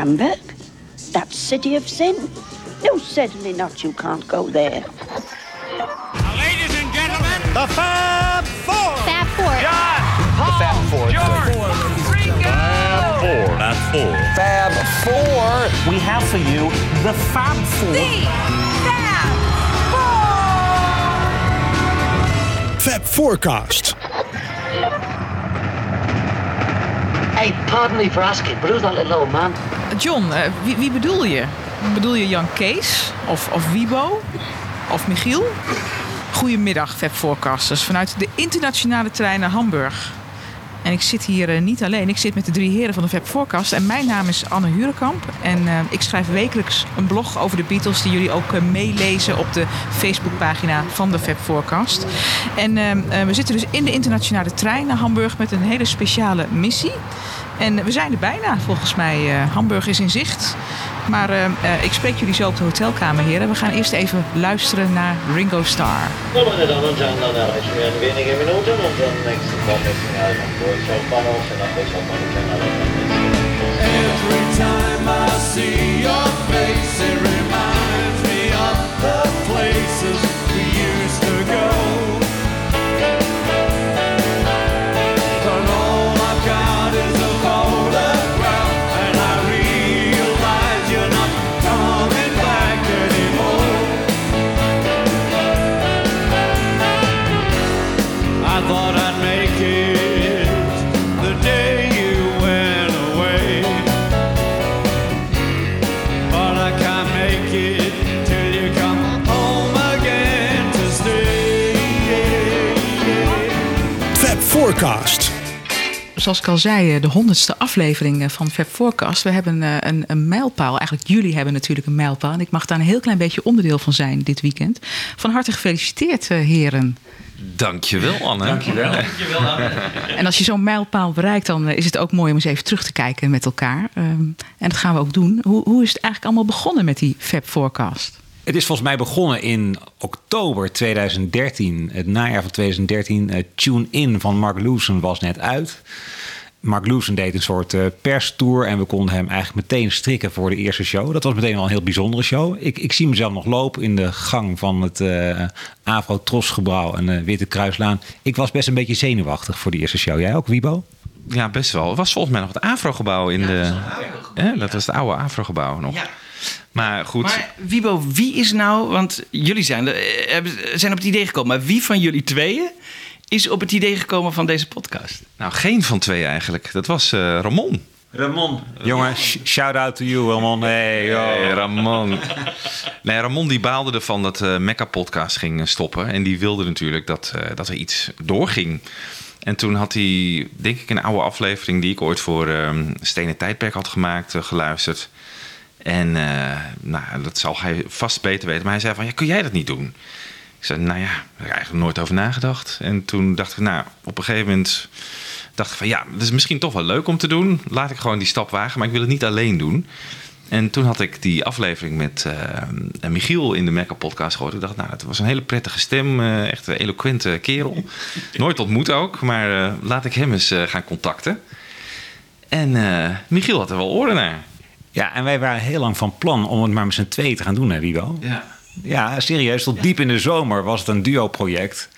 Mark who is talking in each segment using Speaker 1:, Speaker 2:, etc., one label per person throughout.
Speaker 1: Hamburg? That city of sin? No, certainly not. You can't go there.
Speaker 2: Ladies and gentlemen,
Speaker 3: The Fab Four.
Speaker 4: Fab Four.
Speaker 2: John, Paul, George, Ringo.
Speaker 5: Fab Four.
Speaker 6: Fab Four.
Speaker 5: We have for you the Fab Four.
Speaker 3: Fab Forecast.
Speaker 7: Hey, pardon me for asking, but who's that little old man?
Speaker 8: John, eh, wie, wie bedoel je? Bedoel je Jan Kees? Of, of Wiebo? Of Michiel? Goedemiddag, Fab Forecasters. Vanuit de internationale trein naar Hamburg. Ik zit hier eh, niet alleen. Ik zit met de drie heren van de Fab Forecast. En mijn naam is Anne Hurenkamp. En eh, ik schrijf wekelijks een blog over de Beatles... die jullie ook eh, meelezen op de Facebookpagina van de Fab Forecast. En we zitten dus in de internationale trein naar Hamburg... met een hele speciale missie. En we zijn er bijna, volgens mij. Hamburg is in zicht. Maar eh, eh, ik spreek jullie zo op de hotelkamer, heren. We gaan eerst even luisteren naar Ringo Starr.
Speaker 9: Ja, meine Damen und Herren, dann erreichen wir in wenigen Minuten unseren nächsten Vormittag am Burj Bahnhof in der Metropolitan
Speaker 10: Every time I see your face, it reminds me of the places
Speaker 8: Zoals ik al zei, eh, de honderdste aflevering eh, van Fab Forecast. We hebben eh, een, een mijlpaal. Eigenlijk jullie hebben natuurlijk een mijlpaal. En ik mag daar een heel klein beetje onderdeel van zijn dit weekend. Van harte gefeliciteerd, eh, heren.
Speaker 11: Dankjewel, Anne. Dankjewel.
Speaker 8: En als je zo'n mijlpaal bereikt, dan is het ook mooi om eens even terug te kijken met elkaar. Ehm, en dat gaan we ook doen. Hoe, hoe is het eigenlijk allemaal begonnen met die Fab Forecast?
Speaker 12: Het is volgens mij begonnen in oktober 2013, het najaar van 2013. Eh, Tune In van Mark Lewson was net uit. Mark Lewson deed een soort eh, perstour en we konden hem eigenlijk meteen strikken voor de eerste show. Dat was meteen al een heel bijzondere show. Ik, ik zie mezelf nog lopen in de gang van het eh Avro Trosgebouw en de Witte Kruislaan. Ik was best een beetje zenuwachtig voor de eerste show. Jij ook, Wibo?
Speaker 11: Ja, best wel. Het was volgens mij nog het Afro-gebouw in de... Ja, dat was het oude Afro-gebouw nog.
Speaker 13: Ja.
Speaker 11: Maar goed,
Speaker 13: Maar Wibo, wie is nou, want jullie zijn, er- eh, hebben- zijn op het idee gekomen, maar wie van jullie tweeën is op het idee gekomen van deze podcast?
Speaker 11: nou geen van twee eigenlijk. Dat was eh, Ramon.
Speaker 12: Ramon. Jongen, sh- shout out to you, Ramon. Hey, yo.
Speaker 11: Hey, Ramon. Nee, Ramon die baalde ervan dat de Mecca-podcast ging eh, stoppen. En die wilde natuurlijk dat, eh, dat er iets doorging. En toen had hij, denk ik, een oude aflevering... die ik ooit voor ehm Stenen Tijdperk had gemaakt, geluisterd. En eh, nou, dat zal hij vast beter weten. Maar hij zei van, ja, kun jij dat niet doen? Ik zei, nou ja, daar heb ik eigenlijk nooit over nagedacht. En toen dacht ik, nou, op een gegeven moment dacht ik van... ja, het is misschien toch wel leuk om te doen. Laat ik gewoon die stap wagen, maar ik wil het niet alleen doen. En toen had ik die aflevering met eh, Michiel in de Mecca podcast gehoord. Ik dacht, nou, het was een hele prettige stem. eh, echt een eloquente kerel. Nooit ontmoet ook, maar eh, laat ik hem eens gaan contacten. En Michiel had er wel oren naar.
Speaker 12: Ja, en wij waren heel lang van plan om het maar met z'n tweeën te gaan doen, hè, Wibo?
Speaker 13: Ja.
Speaker 12: Ja, serieus. Tot diep in de zomer was het een duo-project.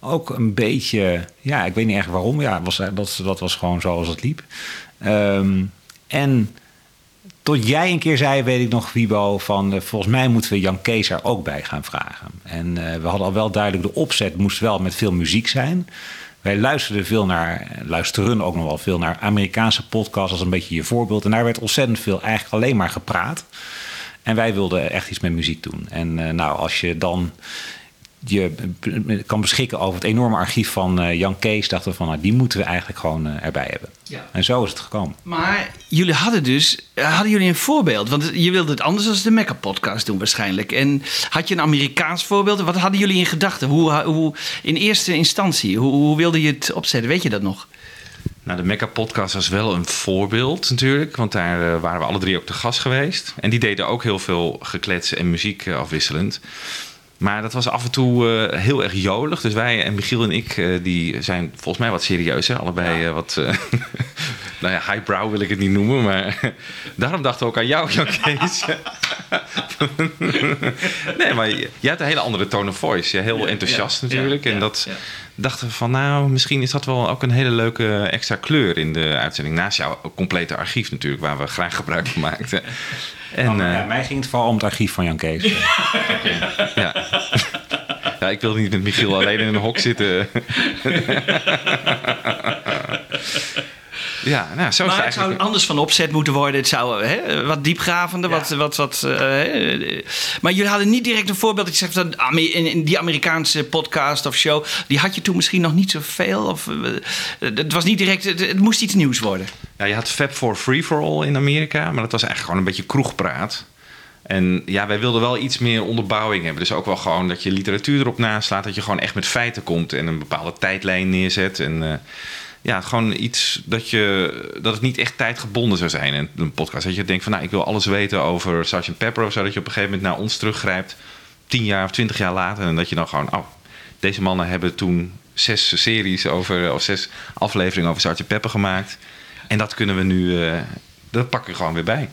Speaker 12: Ook een beetje, ja, ik weet niet echt waarom. Ja, was, dat, dat was gewoon zoals het liep. Ehm, en tot jij een keer zei, weet ik nog, Wibo, van eh, volgens mij moeten we Jan Kees er ook bij gaan vragen. En eh, we hadden al wel duidelijk, de opzet moest wel met veel muziek zijn. Wij luisterden veel naar, luisteren ook nog wel veel naar Amerikaanse podcasts als een beetje je voorbeeld. En daar werd ontzettend veel eigenlijk alleen maar gepraat. En wij wilden echt iets met muziek doen. En eh, nou, als je dan je kan beschikken over het enorme archief van eh, Jan Kees, dachten we van, nou, die moeten we eigenlijk gewoon eh, erbij hebben.
Speaker 13: Ja.
Speaker 12: En zo is het gekomen.
Speaker 13: Maar jullie hadden dus, hadden jullie een voorbeeld? Want je wilde het anders dan de Mecca podcast doen waarschijnlijk. En had je een Amerikaans voorbeeld? Wat hadden jullie in gedachten? Hoe, hoe, in eerste instantie, hoe, hoe wilde je het opzetten? Weet je dat nog?
Speaker 11: Nou, de Mecca-podcast was wel een voorbeeld natuurlijk. Want daar eh, waren we alle drie ook te gast geweest. En die deden ook heel veel geklets en muziek eh, afwisselend. Maar dat was af en toe eh, heel erg jolig. Dus wij en Michiel en ik, die zijn volgens mij wat serieuzer. Allebei wat, nou ja, highbrow wil ik het niet noemen, maar daarom dachten we ook aan jou, Jan Kees. nee, maar jij hebt een hele andere tone of voice. Ja, heel enthousiast natuurlijk. en dat. Dachten we van, nou, misschien is dat wel ook een hele leuke extra kleur in de uitzending. Naast jouw complete archief natuurlijk, waar we graag gebruik van maakten. En,
Speaker 12: Oh, ja,
Speaker 11: eh,
Speaker 12: mij ging het vooral om het archief van Jan Kees.
Speaker 11: ja. ja, ik wilde niet met Michiel alleen in een hok zitten. ja, nou, zo het
Speaker 13: Maar het zou anders van opzet moeten worden. Het zou hè, wat diepgravender, wat... wat, wat eh, maar jullie hadden niet direct een voorbeeld. Dat je zegt, dat in, die Amerikaanse podcast of show... die had je toen misschien nog niet zoveel? Of, eh, het was niet direct... Het, het moest iets nieuws worden.
Speaker 11: Ja, je had Fab for Free for All in Amerika, maar dat was eigenlijk gewoon een beetje kroegpraat. En ja, wij wilden wel iets meer onderbouwing hebben. Dus ook wel gewoon dat je literatuur erop naslaat. Dat je gewoon echt met feiten komt en een bepaalde tijdlijn neerzet. En eh, ja, gewoon iets dat, je, dat het niet echt tijdgebonden zou zijn in een podcast. Dat je denkt van, nou, ik wil alles weten over Sgt. Pepper of. Dat je op een gegeven moment naar ons teruggrijpt. Tien jaar of twintig jaar later. En dat je dan gewoon, oh, deze mannen hebben toen zes series over, of zes afleveringen over Sgt. Pepper gemaakt. En dat kunnen we nu, eh, dat pakken we gewoon weer bij.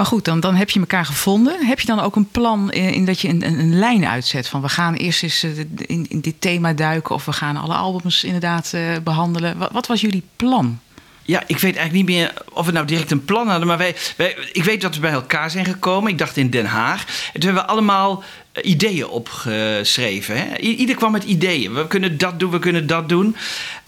Speaker 8: Maar goed, dan, dan heb je elkaar gevonden. Heb je dan ook een plan in, dat je een, een, een lijn uitzet? Van we gaan eerst eens eh, in, in dit thema duiken... of we gaan alle albums inderdaad eh, behandelen. Wat, wat was jullie plan?
Speaker 13: Ja, ik weet eigenlijk niet meer of we nou direct een plan hadden. Maar wij, wij, ik weet dat we bij elkaar zijn gekomen. Ik dacht in Den Haag. En toen hebben we allemaal eh, ideeën opgeschreven. Hè? Ieder kwam met ideeën. We kunnen dat doen, we kunnen dat doen.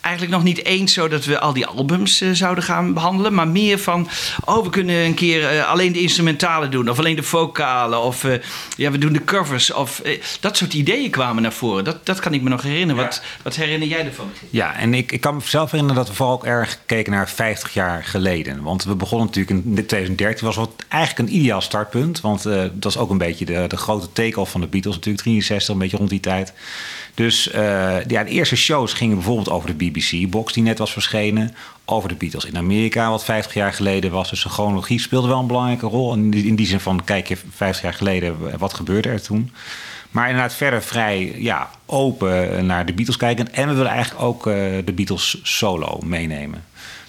Speaker 13: Eigenlijk nog niet eens zo dat we al die albums eh, zouden gaan behandelen. Maar meer van, oh, we kunnen een keer eh, alleen de instrumentalen doen. Of alleen de vocalen. Of eh, ja, we doen de covers. Of, dat soort ideeën kwamen naar voren. Dat, dat kan ik me nog herinneren. Wat, wat herinner jij ervan?
Speaker 12: Ja, en ik, ik kan me zelf herinneren dat we vooral ook erg keken naar 50 jaar geleden. Want we begonnen natuurlijk in 2013, was wat eigenlijk een ideaal startpunt. Want dat was ook een beetje de, de grote take-off van de Beatles natuurlijk, 63, een beetje rond die tijd. Dus eh, ja, de eerste shows gingen bijvoorbeeld over de BBC-box die net was verschenen. Over de Beatles in Amerika, wat 50 jaar geleden was. Dus de chronologie speelde wel een belangrijke rol. In die, in die zin van, kijk je 50 jaar geleden, wat gebeurde er toen? Maar inderdaad verder vrij ja, open naar de Beatles kijken. En we willen eigenlijk ook eh, de Beatles solo meenemen.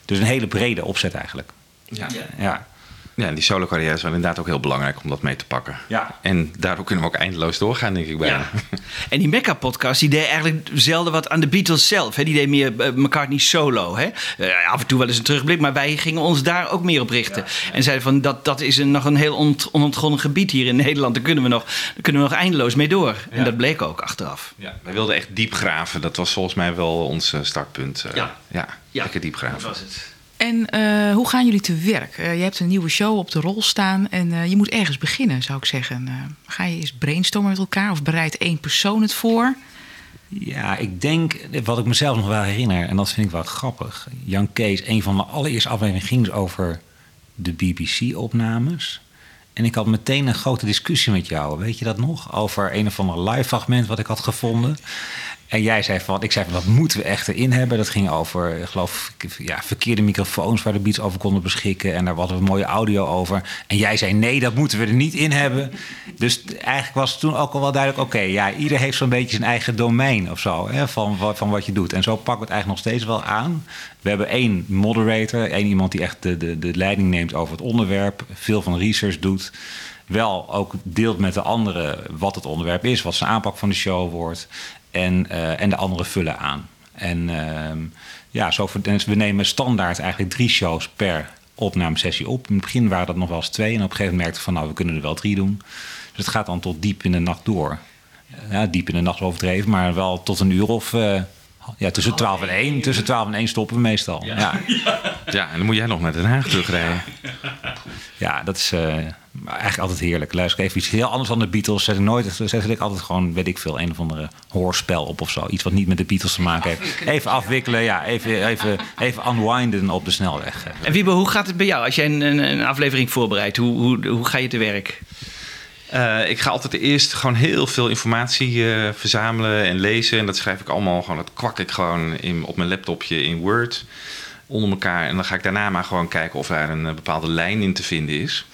Speaker 12: Dus een hele brede opzet eigenlijk.
Speaker 11: Ja.
Speaker 12: Ja.
Speaker 11: Ja, en die solo carrière is wel inderdaad ook heel belangrijk om dat mee te pakken.
Speaker 12: Ja.
Speaker 11: En daardoor kunnen we ook eindeloos doorgaan, denk ik bijna.
Speaker 13: En die Mecca-podcast, die deed eigenlijk zelden wat aan de Beatles zelf. Hè? Die deed meer eh, McCartney solo. Hè? Eh, af en toe wel eens een terugblik, maar wij gingen ons daar ook meer op richten. En zeiden van, dat, dat is een, nog een heel ont, onontgonnen gebied hier in Nederland. Daar kunnen we nog, daar kunnen we nog eindeloos mee door. En dat bleek ook achteraf.
Speaker 11: Ja, wij wilden echt diep graven. Dat was volgens mij wel ons eh, startpunt.
Speaker 13: Ja.
Speaker 11: ja,
Speaker 13: Ja,
Speaker 11: lekker diep graven.
Speaker 13: was het.
Speaker 8: En eh, hoe gaan jullie te werk? Eh, je hebt een nieuwe show op de rol staan en eh, je moet ergens beginnen, zou ik zeggen. Ga je eens brainstormen met elkaar of bereidt één persoon het voor?
Speaker 12: Ja, ik denk, wat ik mezelf nog wel herinner, en dat vind ik wel grappig. Jan Kees, een van de allereerste afleveringen ging dus over de BBC-opnames. En ik had meteen een grote discussie met jou, weet je dat nog? Over een of ander live fragment wat ik had gevonden. En jij zei van, ik zei van, dat moeten we echt erin hebben. Dat ging over, ik geloof, ja, verkeerde microfoons waar de beats over konden beschikken. En daar hadden we mooie audio over. En jij zei, nee, dat moeten we er niet in hebben. Dus eigenlijk was het toen ook al wel duidelijk, oké, ja, ieder heeft zo'n beetje zijn eigen domein of zo, hè, van, van wat je doet. En zo pakken we het eigenlijk nog steeds wel aan. We hebben één moderator, één iemand die echt de, de, de leiding neemt over het onderwerp, veel van research doet. Wel ook deelt met de anderen wat het onderwerp is, wat zijn aanpak van de show wordt. En, eh, en de anderen vullen aan. En ehm, ja, zo, dus we nemen standaard eigenlijk drie shows per opnamesessie op. In het begin waren dat nog wel eens twee. En op een gegeven moment merkten we van nou, we kunnen er wel drie doen. Dus het gaat dan tot diep in de nacht door. Ja, diep in de nacht overdreven, maar wel tot een uur of... eh, ja, tussen 12 en 1. Tussen 12 en 1 stoppen we meestal. Ja.
Speaker 11: Ja, en dan moet jij nog naar Den Haag terugrijden.
Speaker 12: Ja, dat is eh, eigenlijk altijd heerlijk. Luister even iets heel anders dan de Beatles. Zet ik nooit, zet ik altijd gewoon, weet ik veel, een of andere hoorspel op of zo. Iets wat niet met de Beatles te maken heeft. Even afwikkelen, ja, even, even, even unwinden op de snelweg.
Speaker 13: En Wiebe, hoe gaat het bij jou als jij een, een, een aflevering voorbereidt? Hoe, hoe, hoe ga je te werk?
Speaker 11: Eh, ik ga altijd eerst gewoon heel veel informatie eh, verzamelen en lezen. En dat schrijf ik allemaal gewoon, dat kwak ik gewoon in, op mijn laptopje in Word onder elkaar. En dan ga ik daarna maar gewoon kijken of daar een eh, bepaalde lijn in te vinden is.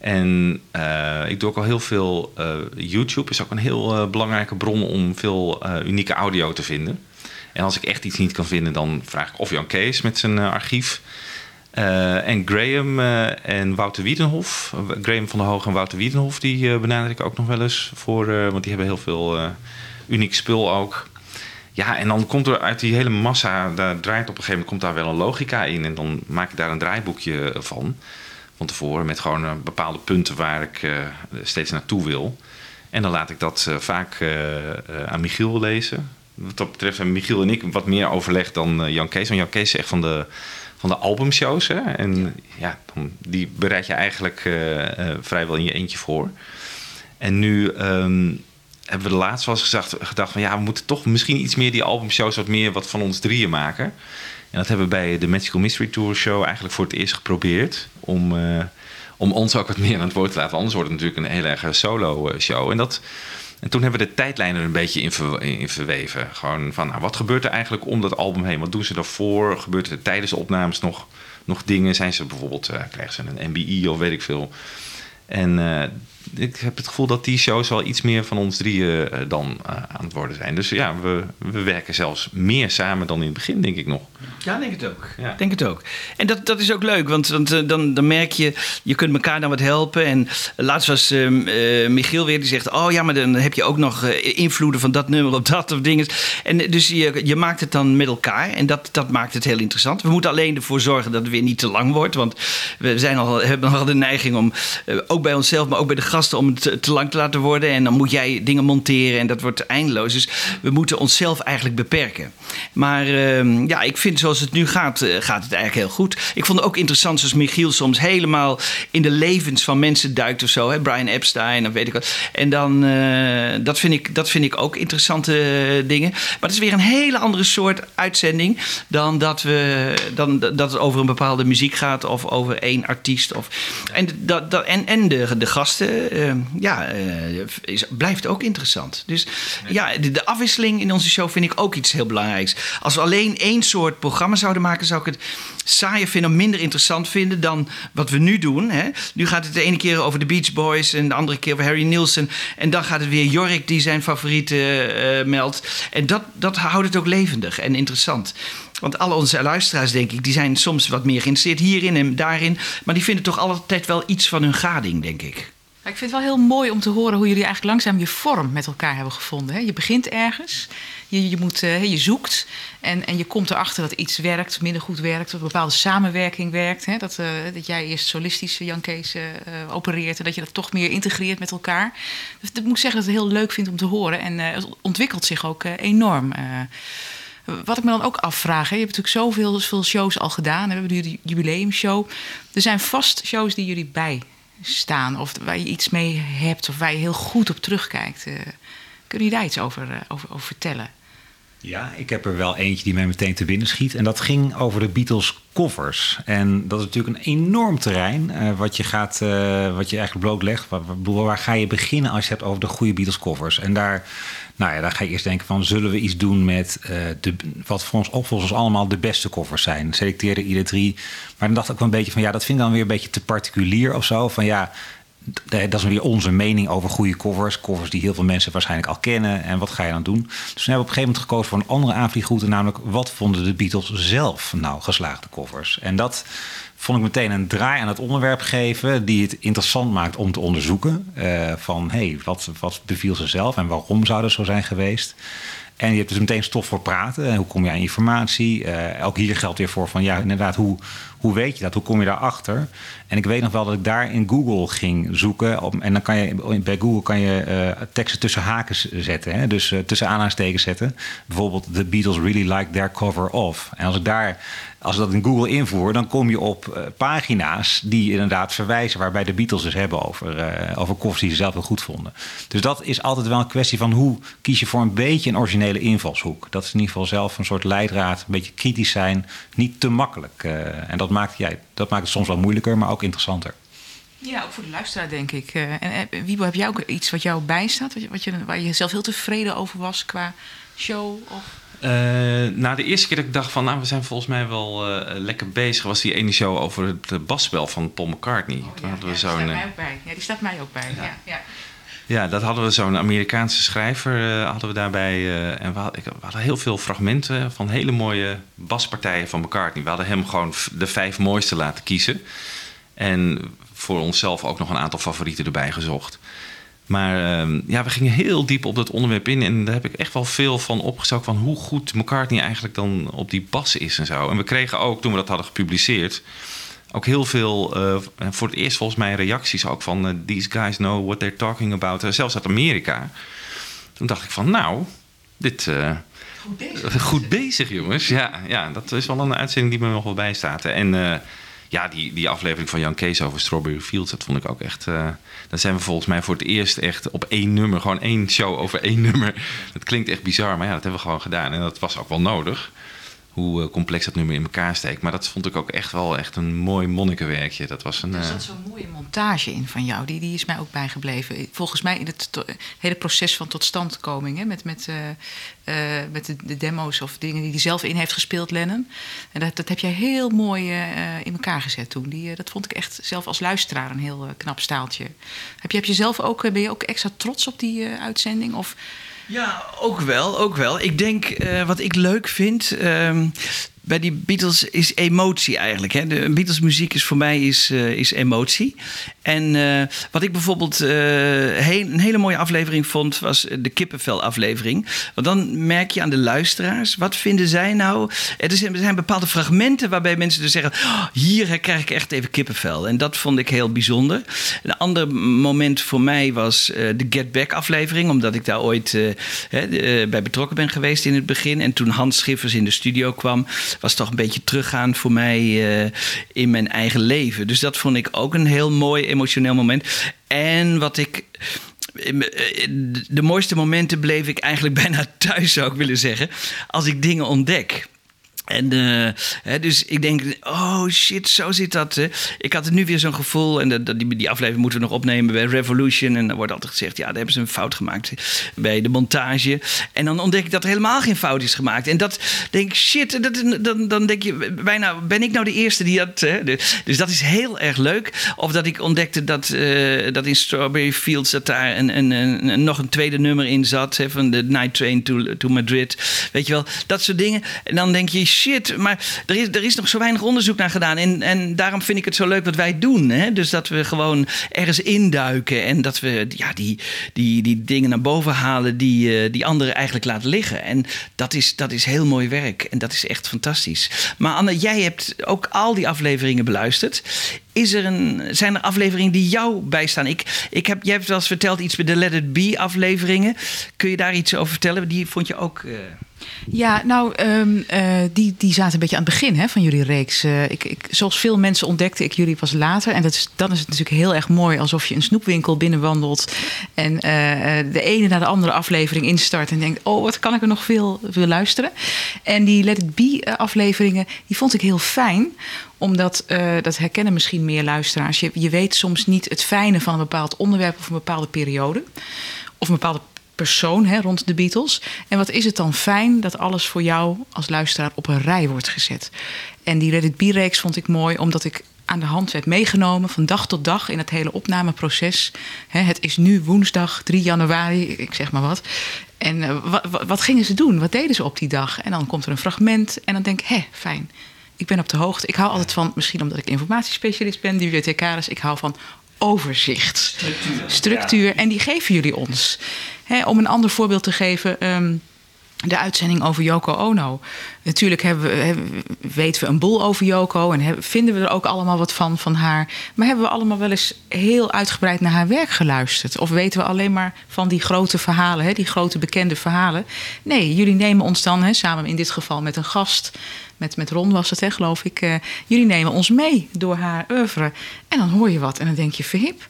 Speaker 11: En eh, ik doe ook al heel veel. eh, YouTube is ook een heel eh, belangrijke bron om veel unieke audio te vinden. En als ik echt iets niet kan vinden, dan vraag ik of Jan Kees met zijn archief. En Graham en Wouter Wiedenhof. Graham van der Hoog en Wouter Wiedenhof, die benader ik ook nog wel eens voor. want die hebben heel veel uniek spul ook. Ja, en dan komt er uit die hele massa, daar draait op een gegeven moment komt daar wel een logica in. En dan maak ik daar een draaiboekje van. Van tevoren met gewoon eh, bepaalde punten waar ik eh, steeds naartoe wil. En dan laat ik dat eh, vaak aan Michiel lezen. Wat dat betreft hebben Michiel en ik wat meer overleg dan Jan Kees. Want Jan Kees is echt van de, van de albumshows. Hè? En ja, dan, die bereid je eigenlijk vrijwel in je eentje voor. En nu ehm, hebben we de laatst wel eens gezegd, gedacht van ja, we moeten toch misschien iets meer die albumshows wat meer wat van ons drieën maken. En dat hebben we bij de Magical Mystery Tour Show eigenlijk voor het eerst geprobeerd. Om, eh, om ons ook wat meer aan het woord te laten. Anders wordt het natuurlijk een heel erg solo eh, show. En, dat, en toen hebben we de tijdlijn er een beetje in, in verweven. Gewoon van, nou, wat gebeurt er eigenlijk om dat album heen? Wat doen ze daarvoor? Gebeurt er tijdens de opnames nog, nog dingen? Zijn ze bijvoorbeeld, eh, krijgen ze een MBI of weet ik veel? En ik heb het gevoel dat die shows wel iets meer van ons drieën eh, dan eh, aan het worden zijn. Dus ja, we, we werken zelfs meer samen dan in het begin, denk ik nog.
Speaker 13: Ja, denk het ook.
Speaker 11: Ja.
Speaker 13: Denk het ook. En dat, dat is ook leuk, want, eh, dan, dan merk je, je kunt elkaar dan wat helpen. En laatst was ehm, eh, Michiel weer, die zegt, oh ja, maar dan heb je ook nog invloeden van dat nummer op dat of dingen. En dus je, je maakt het dan met elkaar en dat, dat maakt het heel interessant. We moeten alleen ervoor zorgen dat het weer niet te lang wordt, want we zijn al, hebben al de neiging om, ook bij onszelf, maar ook bij de gasten, om het te, lang te laten worden. En dan moet jij dingen monteren en dat wordt eindeloos. Dus we moeten onszelf eigenlijk beperken. Maar ehm, ja, ik vind zoals het nu gaat, eh, gaat het eigenlijk heel goed. Ik vond het ook interessant zoals Michiel soms helemaal in de levens van mensen duikt of zo. Hè? Brian Epstein of weet ik wat. En dan, eh, dat, vind ik, dat vind ik ook interessante eh, dingen. Maar het is weer een hele andere soort uitzending dan dat, we, dan dat het over een bepaalde muziek gaat of over één artiest. Of, en dat, dat, en, en de, de gasten, eh, ja, eh, is, blijft ook interessant. Dus ja, de, de afwisseling in onze show vind ik ook iets heel belangrijks. Als we alleen één soort programma zouden maken, zou ik het saaier vinden, of minder interessant vinden dan wat we nu doen. Hè. Nu gaat het de ene keer over de Beach Boys en de andere keer over Harry Nilsson. En dan gaat het weer Jorik die zijn favorieten eh, meldt. En dat, dat houdt het ook levendig en interessant. Want alle onze luisteraars, denk ik, die zijn soms wat meer geïnteresseerd hierin en daarin. Maar die vinden toch altijd wel iets van hun gading, denk ik.
Speaker 8: Ik vind het wel heel mooi om te horen hoe jullie eigenlijk langzaam je vorm met elkaar hebben gevonden. Hè? Je begint ergens, je, je, moet, eh, je zoekt en, en je komt erachter dat iets werkt, minder goed werkt, dat een bepaalde samenwerking werkt. Hè? Dat, eh, dat jij eerst solistisch, eh, Jan Kees, opereert en dat je dat toch meer integreert met elkaar. Dus dat moet ik zeggen dat ik het heel leuk vind om te horen en het ontwikkelt zich ook enorm. Wat ik me dan ook afvraag, je hebt natuurlijk zoveel, zoveel shows al gedaan. We hebben nu de jubileumshow. Er zijn vast shows die jullie bijstaan. Of waar je iets mee hebt. Of waar je heel goed op terugkijkt. Eh, kun je daar iets over, eh, over, over vertellen?
Speaker 12: Ja, ik heb er wel eentje die mij meteen te binnen schiet. En dat ging over de Beatles covers. En dat is natuurlijk een enorm terrein eh, wat, je gaat, wat je eigenlijk blootlegt. Waar, waar ga je beginnen als je het hebt over de goede Beatles covers? En daar, nou ja, daar ga je eerst denken van... zullen we iets doen met eh, de, wat voor ons opvolgers allemaal de beste covers zijn? Selecteerde ieder drie. Maar dan dacht ik ook een beetje van... ja, dat vind ik dan weer een beetje te particulier of zo. Van ja... Dat is weer onze mening over goede covers. Covers die heel veel mensen waarschijnlijk al kennen. En wat ga je dan doen? Dus we hebben op een gegeven moment gekozen voor een andere aanvliegroute. Namelijk, wat vonden de Beatles zelf nou geslaagde covers? En dat vond ik meteen een draai aan het onderwerp geven... die het interessant maakt om te onderzoeken. Eh, van, hé, hey, wat, wat beviel ze zelf en waarom zou dat zo zijn geweest? En je hebt dus meteen stof voor praten. En hoe kom je aan informatie? Ook hier geldt weer voor van ja, inderdaad, hoe, hoe weet je dat? Hoe kom je daarachter? En ik weet nog wel dat ik daar in Google ging zoeken. Op, en dan kan je bij Google kan je uh, teksten tussen haken zetten. Hè? Dus uh, tussen aanhalingstekens zetten. Bijvoorbeeld The Beatles really like their cover of. En als ik daar als ik dat in Google invoer, dan kom je op pagina's die inderdaad verwijzen waarbij de Beatles dus hebben over, over covers die ze zelf wel goed vonden. Dus dat is altijd wel een kwestie van hoe kies je voor een beetje een originele invalshoek. Dat is in ieder geval zelf een soort leidraad, een beetje kritisch zijn, niet te makkelijk. Uh, en dat maakt, ja, dat maakt het soms wel moeilijker, maar ook interessanter.
Speaker 8: Ja, ook voor de luisteraar, denk ik. Uh, en uh, Wiebo, heb jij ook iets wat jou bijstaat, wat je, wat je, waar je zelf heel tevreden over was qua show? Of?
Speaker 11: Uh, nou, de eerste keer dat ik dacht van, nou, we zijn volgens mij wel uh, lekker bezig, was die ene show over het basspel van Paul McCartney.
Speaker 8: Oh, ja, ja, die staat mij ook bij. Ja, die staat mij ook bij. Ja. ja.
Speaker 11: Ja, dat hadden we zo'n Amerikaanse schrijver eh, hadden we daarbij. eh, en we hadden, heel veel fragmenten van hele mooie baspartijen van McCartney. We hadden hem gewoon de vijf mooiste laten kiezen. En voor onszelf ook nog een aantal favorieten erbij gezocht. Maar ehm, ja, we gingen heel diep op dat onderwerp in. En daar heb ik echt wel veel van opgezocht. Van hoe goed McCartney eigenlijk dan op die bas is en zo. En we kregen ook, toen we dat hadden gepubliceerd... ook heel veel, eh, voor het eerst volgens mij reacties ook van... eh, these guys know what they're talking about. Eh, zelfs uit Amerika. Toen dacht ik van, nou, dit... eh, Goed bezig, jongens. Ja, ja, dat is wel een uitzending die me nog wel bijstaat. En ja, die, die aflevering van Jan Kees over Strawberry Fields, dat vond ik ook echt. eh dan zijn we volgens mij voor het eerst echt op één nummer, gewoon één show over één nummer. Dat klinkt echt bizar, maar ja, dat hebben we gewoon gedaan. En dat was ook wel nodig. Hoe eh, complex dat nummer in elkaar steekt. Maar dat vond ik ook echt wel echt een mooi monnikenwerkje. Dat was een.
Speaker 8: Er
Speaker 11: eh,
Speaker 8: zat zo'n mooie montage in van jou. Die, die is mij ook bijgebleven. Volgens mij in het hele proces van totstandkoming. Hè, met met, eh, met de, de demo's of dingen die hij zelf in heeft gespeeld, Lennon. En dat, dat heb jij heel mooi in elkaar gezet toen. Die, dat vond ik echt zelf als luisteraar een heel knap staaltje. Heb je, heb je zelf ook, ben je ook extra trots op die uitzending? Of
Speaker 13: Ja, ook wel, ook wel. Ik denk, eh, wat ik leuk vind ehm, bij die Beatles is emotie eigenlijk. Hè. De Beatles muziek is voor mij is, eh, is emotie. En eh, wat ik bijvoorbeeld eh, een hele mooie aflevering vond, was de kippenvel aflevering. Want dan merk je aan de luisteraars, wat vinden zij nou? Er zijn, bepaalde fragmenten waarbij mensen dus zeggen, "Oh, hier krijg ik echt even kippenvel. En dat vond ik heel bijzonder. Een ander moment voor mij was eh, de Get Back aflevering, omdat ik daar ooit eh, de- eh, bij betrokken ben geweest in het begin. En toen Hans Schiffers in de studio kwam, was toch een beetje teruggaan voor mij eh, in mijn eigen leven. Dus dat vond ik ook een heel mooi emotioneel moment. En wat ik. De mooiste momenten bleef ik eigenlijk bijna thuis, zou ik willen zeggen. Als ik dingen ontdek. En eh, hè, dus ik denk, oh shit, zo zit dat. Hè. Ik had nu weer zo'n gevoel, en dat, die, die aflevering moeten we nog opnemen bij Revolution. En dan wordt altijd gezegd, ja, daar hebben ze een fout gemaakt bij de montage. En dan ontdek ik dat er helemaal geen fout is gemaakt. En dat denk ik, shit, dat, dan, dan denk je bijna, ben ik nou de eerste die dat... Hè? Dus dat is heel erg leuk. Of dat ik ontdekte dat, eh, dat in Strawberry Fields dat daar een- nog een tweede nummer in zat. Hè, van de Night Train to, to Madrid. Weet je wel, dat soort dingen. En dan denk je, shit, maar er is, er is nog zo weinig onderzoek naar gedaan. En, en daarom vind ik het zo leuk wat wij doen. Hè? Dus dat we gewoon ergens induiken. En dat we ja, die, die, die dingen naar boven halen die, eh, die anderen eigenlijk laten liggen. En dat is, dat is heel mooi werk. En dat is echt fantastisch. Maar Anne, jij hebt ook al die afleveringen beluisterd. Is er een, zijn er afleveringen die jou bijstaan? Ik, ik heb, jij hebt wel eens verteld iets bij de Let It Be afleveringen. Kun je daar iets over vertellen? Die vond je ook... eh,
Speaker 8: Ja, nou, ehm, eh, die, die zaten een beetje aan het begin hè, van jullie reeks. Eh, ik, ik, zoals veel mensen ontdekte ik jullie pas later. En dat is, dan is het natuurlijk heel erg mooi alsof je een snoepwinkel binnenwandelt. En eh, de ene naar de andere aflevering instart. En denkt, oh, wat kan ik er nog veel, veel luisteren. En die Let It Be afleveringen, die vond ik heel fijn omdat, dat herkennen misschien meer luisteraars. Je, je weet soms niet het fijne van een bepaald onderwerp of een bepaalde periode. Of een bepaalde persoon hè, rond de Beatles. En wat is het dan fijn dat alles voor jou als luisteraar op een rij wordt gezet. En die Reddit B-reeks vond ik mooi omdat ik aan de hand werd meegenomen van dag tot dag in het hele opnameproces. Hè, het is nu woensdag 3 januari, ik zeg maar wat. En eh, wat, gingen ze doen? Wat deden ze op die dag? En dan komt er een fragment en dan denk ik, hé, fijn. Ik ben op de hoogte. Ik hou altijd van, misschien omdat ik informatiespecialist ben, bibliothecaris, ik hou van overzicht. Structuur. Structuur. En die geven jullie ons. Om een ander voorbeeld te geven. ehm, de uitzending over Yoko Ono. Natuurlijk hebben we, weten we een boel over Yoko en vinden we er ook allemaal wat van, van haar. Maar hebben we allemaal wel eens heel uitgebreid naar haar werk geluisterd? Of weten we alleen maar van die grote verhalen, hè, die grote bekende verhalen? Nee, jullie nemen ons dan, hè, samen in dit geval met een gast, met, met Ron was het, hè, geloof ik. eh, jullie nemen ons mee door haar oeuvre. En dan hoor je wat en dan denk je, verhip.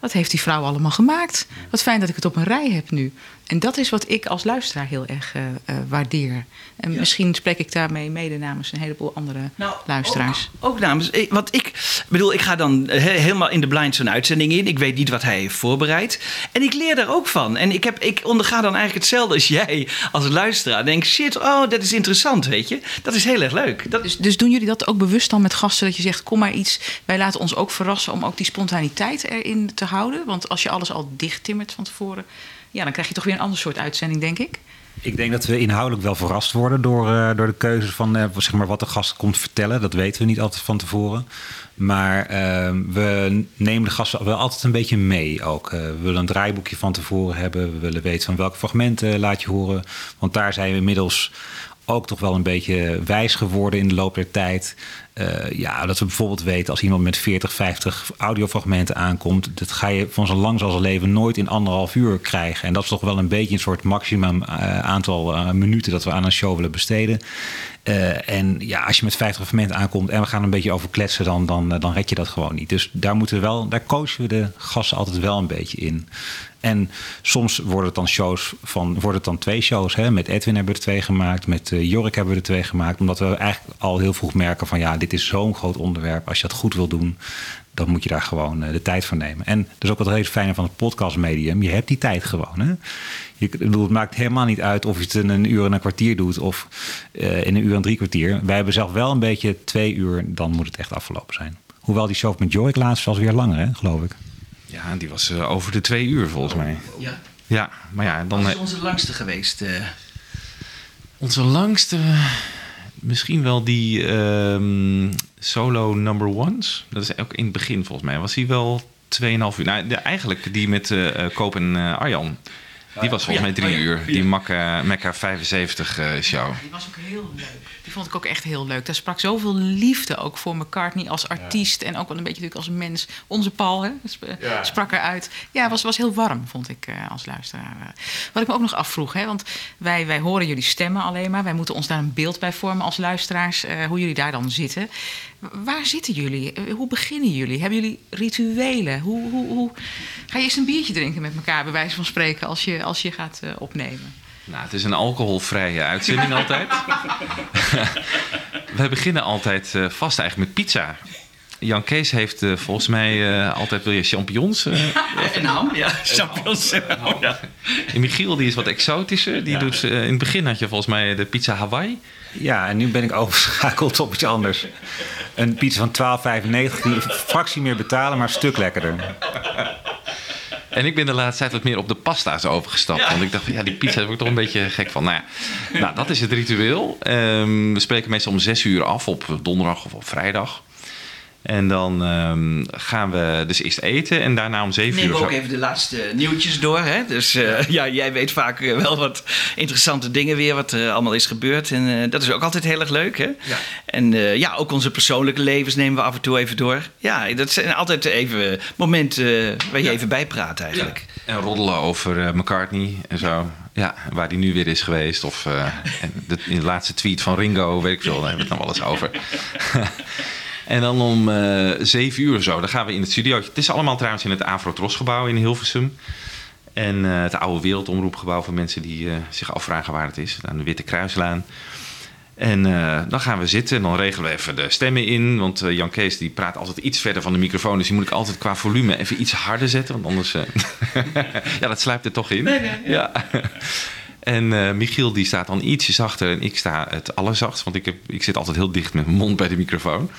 Speaker 8: Wat heeft die vrouw allemaal gemaakt? Wat fijn dat ik het op een rij heb nu. En dat is wat ik als luisteraar heel erg eh, eh, waardeer. En misschien spreek ik daarmee mede namens een heleboel andere luisteraars.
Speaker 13: Ook namens, want ik bedoel, ik ga dan eh, he- helemaal in de blind zo'n uitzending in. Ik weet niet wat hij heeft voorbereid. En ik leer daar ook van. En ik, heb, ik onderga dan eigenlijk hetzelfde als jij als luisteraar. Denk, shit, oh, dat is interessant, weet je. Dat is heel erg leuk. Dat,
Speaker 8: Dus, dus doen jullie dat ook bewust dan met gasten? Dat je zegt, kom maar iets. Wij laten ons ook verrassen om ook die spontaniteit erin te houden? Want als je alles al dicht timmert van tevoren, ja, dan krijg je toch weer een ander soort uitzending, denk ik.
Speaker 12: Ik denk dat we inhoudelijk wel verrast worden door, eh, door de keuze van eh, zeg maar, wat de gast komt vertellen. Dat weten we niet altijd van tevoren. Maar eh, we nemen de gasten wel altijd een beetje mee ook. Eh, we willen een draaiboekje van tevoren hebben. We willen weten van welke fragmenten laat je horen. Want daar zijn we inmiddels ook toch wel een beetje wijs geworden in de loop der tijd. Eh, ja, dat we bijvoorbeeld weten als iemand met 40, 50 audiofragmenten aankomt, dat ga je van zo lang als zijn leven nooit in anderhalf uur krijgen. En dat is toch wel een beetje een soort maximum eh, aantal eh, minuten dat we aan een show willen besteden. En ja, als je met 50 fragmenten aankomt en we gaan een beetje over kletsen, dan, dan, dan red je dat gewoon niet. Dus daar moeten we wel, daar coachen we de gasten altijd wel een beetje in. En soms worden het dan shows van, worden het dan twee shows. Hè? Met Edwin hebben we er twee gemaakt, met uh, Jorik hebben we er twee gemaakt. Omdat we eigenlijk al heel vroeg merken van ja, dit is zo'n groot onderwerp. Als je dat goed wil doen, dan moet je daar gewoon uh, de tijd voor nemen. En dat is ook wat het hele fijne van het podcastmedium. Je hebt die tijd gewoon. Hè? Je, bedoel, het maakt helemaal niet uit of je het in een uur en een kwartier doet of uh, in een uur en drie kwartier. Wij hebben zelf wel een beetje twee uur, dan moet het echt afgelopen zijn. Hoewel die show met Jorik laatst was weer langer, hè, geloof ik.
Speaker 11: Ja, die was uh, over de twee uur volgens mij.
Speaker 13: Ja.
Speaker 11: Ja, maar ja, dan...
Speaker 13: Wat is onze langste geweest? Uh...
Speaker 11: Onze langste... Misschien wel die um, solo number ones. Dat is ook in het begin volgens mij. Was hij wel 2,5 uur. Nou, de, eigenlijk die met uh, Koop en Arjan. Die was volgens mij drie
Speaker 8: oh,
Speaker 11: uur. Die Mecca, Mecca 75 uh, show.
Speaker 8: Ja, die was ook heel leuk. Die vond ik ook echt heel leuk. Daar sprak zoveel liefde ook voor McCartney als artiest. Ja. En ook wel een beetje natuurlijk als mens. Onze Paul hè, sp ja. sprak eruit. Ja, was, was heel warm, vond ik uh, als luisteraar. Wat ik me ook nog afvroeg. Hè, want wij, wij horen jullie stemmen alleen maar. Wij moeten ons daar een beeld bij vormen als luisteraars. Uh, hoe jullie daar dan zitten. Waar zitten jullie? Hoe beginnen jullie? Hebben jullie rituelen? Hoe, hoe, hoe... Ga je eerst een biertje drinken met elkaar, bij wijze van spreken, als je, als je gaat uh, opnemen?
Speaker 11: Nou, het is een alcoholvrije uitzending altijd. We beginnen altijd uh, vast eigenlijk met pizza. Jan Kees heeft uh, volgens mij uh, altijd wil je champignons. Uh,
Speaker 13: en ham, ja. Champignons.
Speaker 11: ja. En Michiel die is wat exotischer. Die ja. doet, in het begin had je volgens mij de pizza Hawaii.
Speaker 12: Ja, en nu ben ik overgeschakeld op iets anders. Een pizza van 12,95 die een fractie meer betalen, maar een stuk lekkerder.
Speaker 11: En ik ben de laatste tijd wat meer op de pasta's overgestapt. Ja. Want ik dacht, van, ja, die pizza word ik toch een beetje gek van. Nou ja, nou, dat is het ritueel. Um, we spreken meestal om zes uur af op donderdag of op vrijdag. En dan um, gaan we dus eerst eten en daarna om zeven uur...
Speaker 13: Neem ook even de laatste nieuwtjes door. Hè? Dus uh, ja, jij weet vaak wel wat interessante dingen weer, wat er uh, allemaal is gebeurd. En uh, dat is ook altijd heel erg leuk. Hè? Ja. En ja, ook onze persoonlijke levens nemen we af en toe even door. Ja, dat zijn altijd even momenten waar je ja. even bij praat eigenlijk.
Speaker 11: Ja. En roddelen over McCartney en zo. Ja, waar die nu weer is geweest. Of de, in de laatste tweet van Ringo, weet ik veel, daar hebben we het nog wel eens over. En dan om uh, zeven uur of zo, dan gaan we in het studio. Het is allemaal trouwens in het Afro-Tros-gebouw in Hilversum. En uh, het oude wereldomroepgebouw voor mensen die uh, zich afvragen waar het is. Aan de Witte Kruislaan. En dan gaan we zitten en dan regelen we even de stemmen in. Want Jan Kees die praat altijd iets verder van de microfoon. Dus die moet ik altijd qua volume even iets harder zetten. Want anders... ja, dat sluipt er toch in.
Speaker 13: Nee, nee,
Speaker 11: ja. ja. En uh, Michiel die staat dan ietsje zachter en ik sta het allerzachtst. Want ik, heb, ik zit altijd heel dicht met mijn mond bij de microfoon.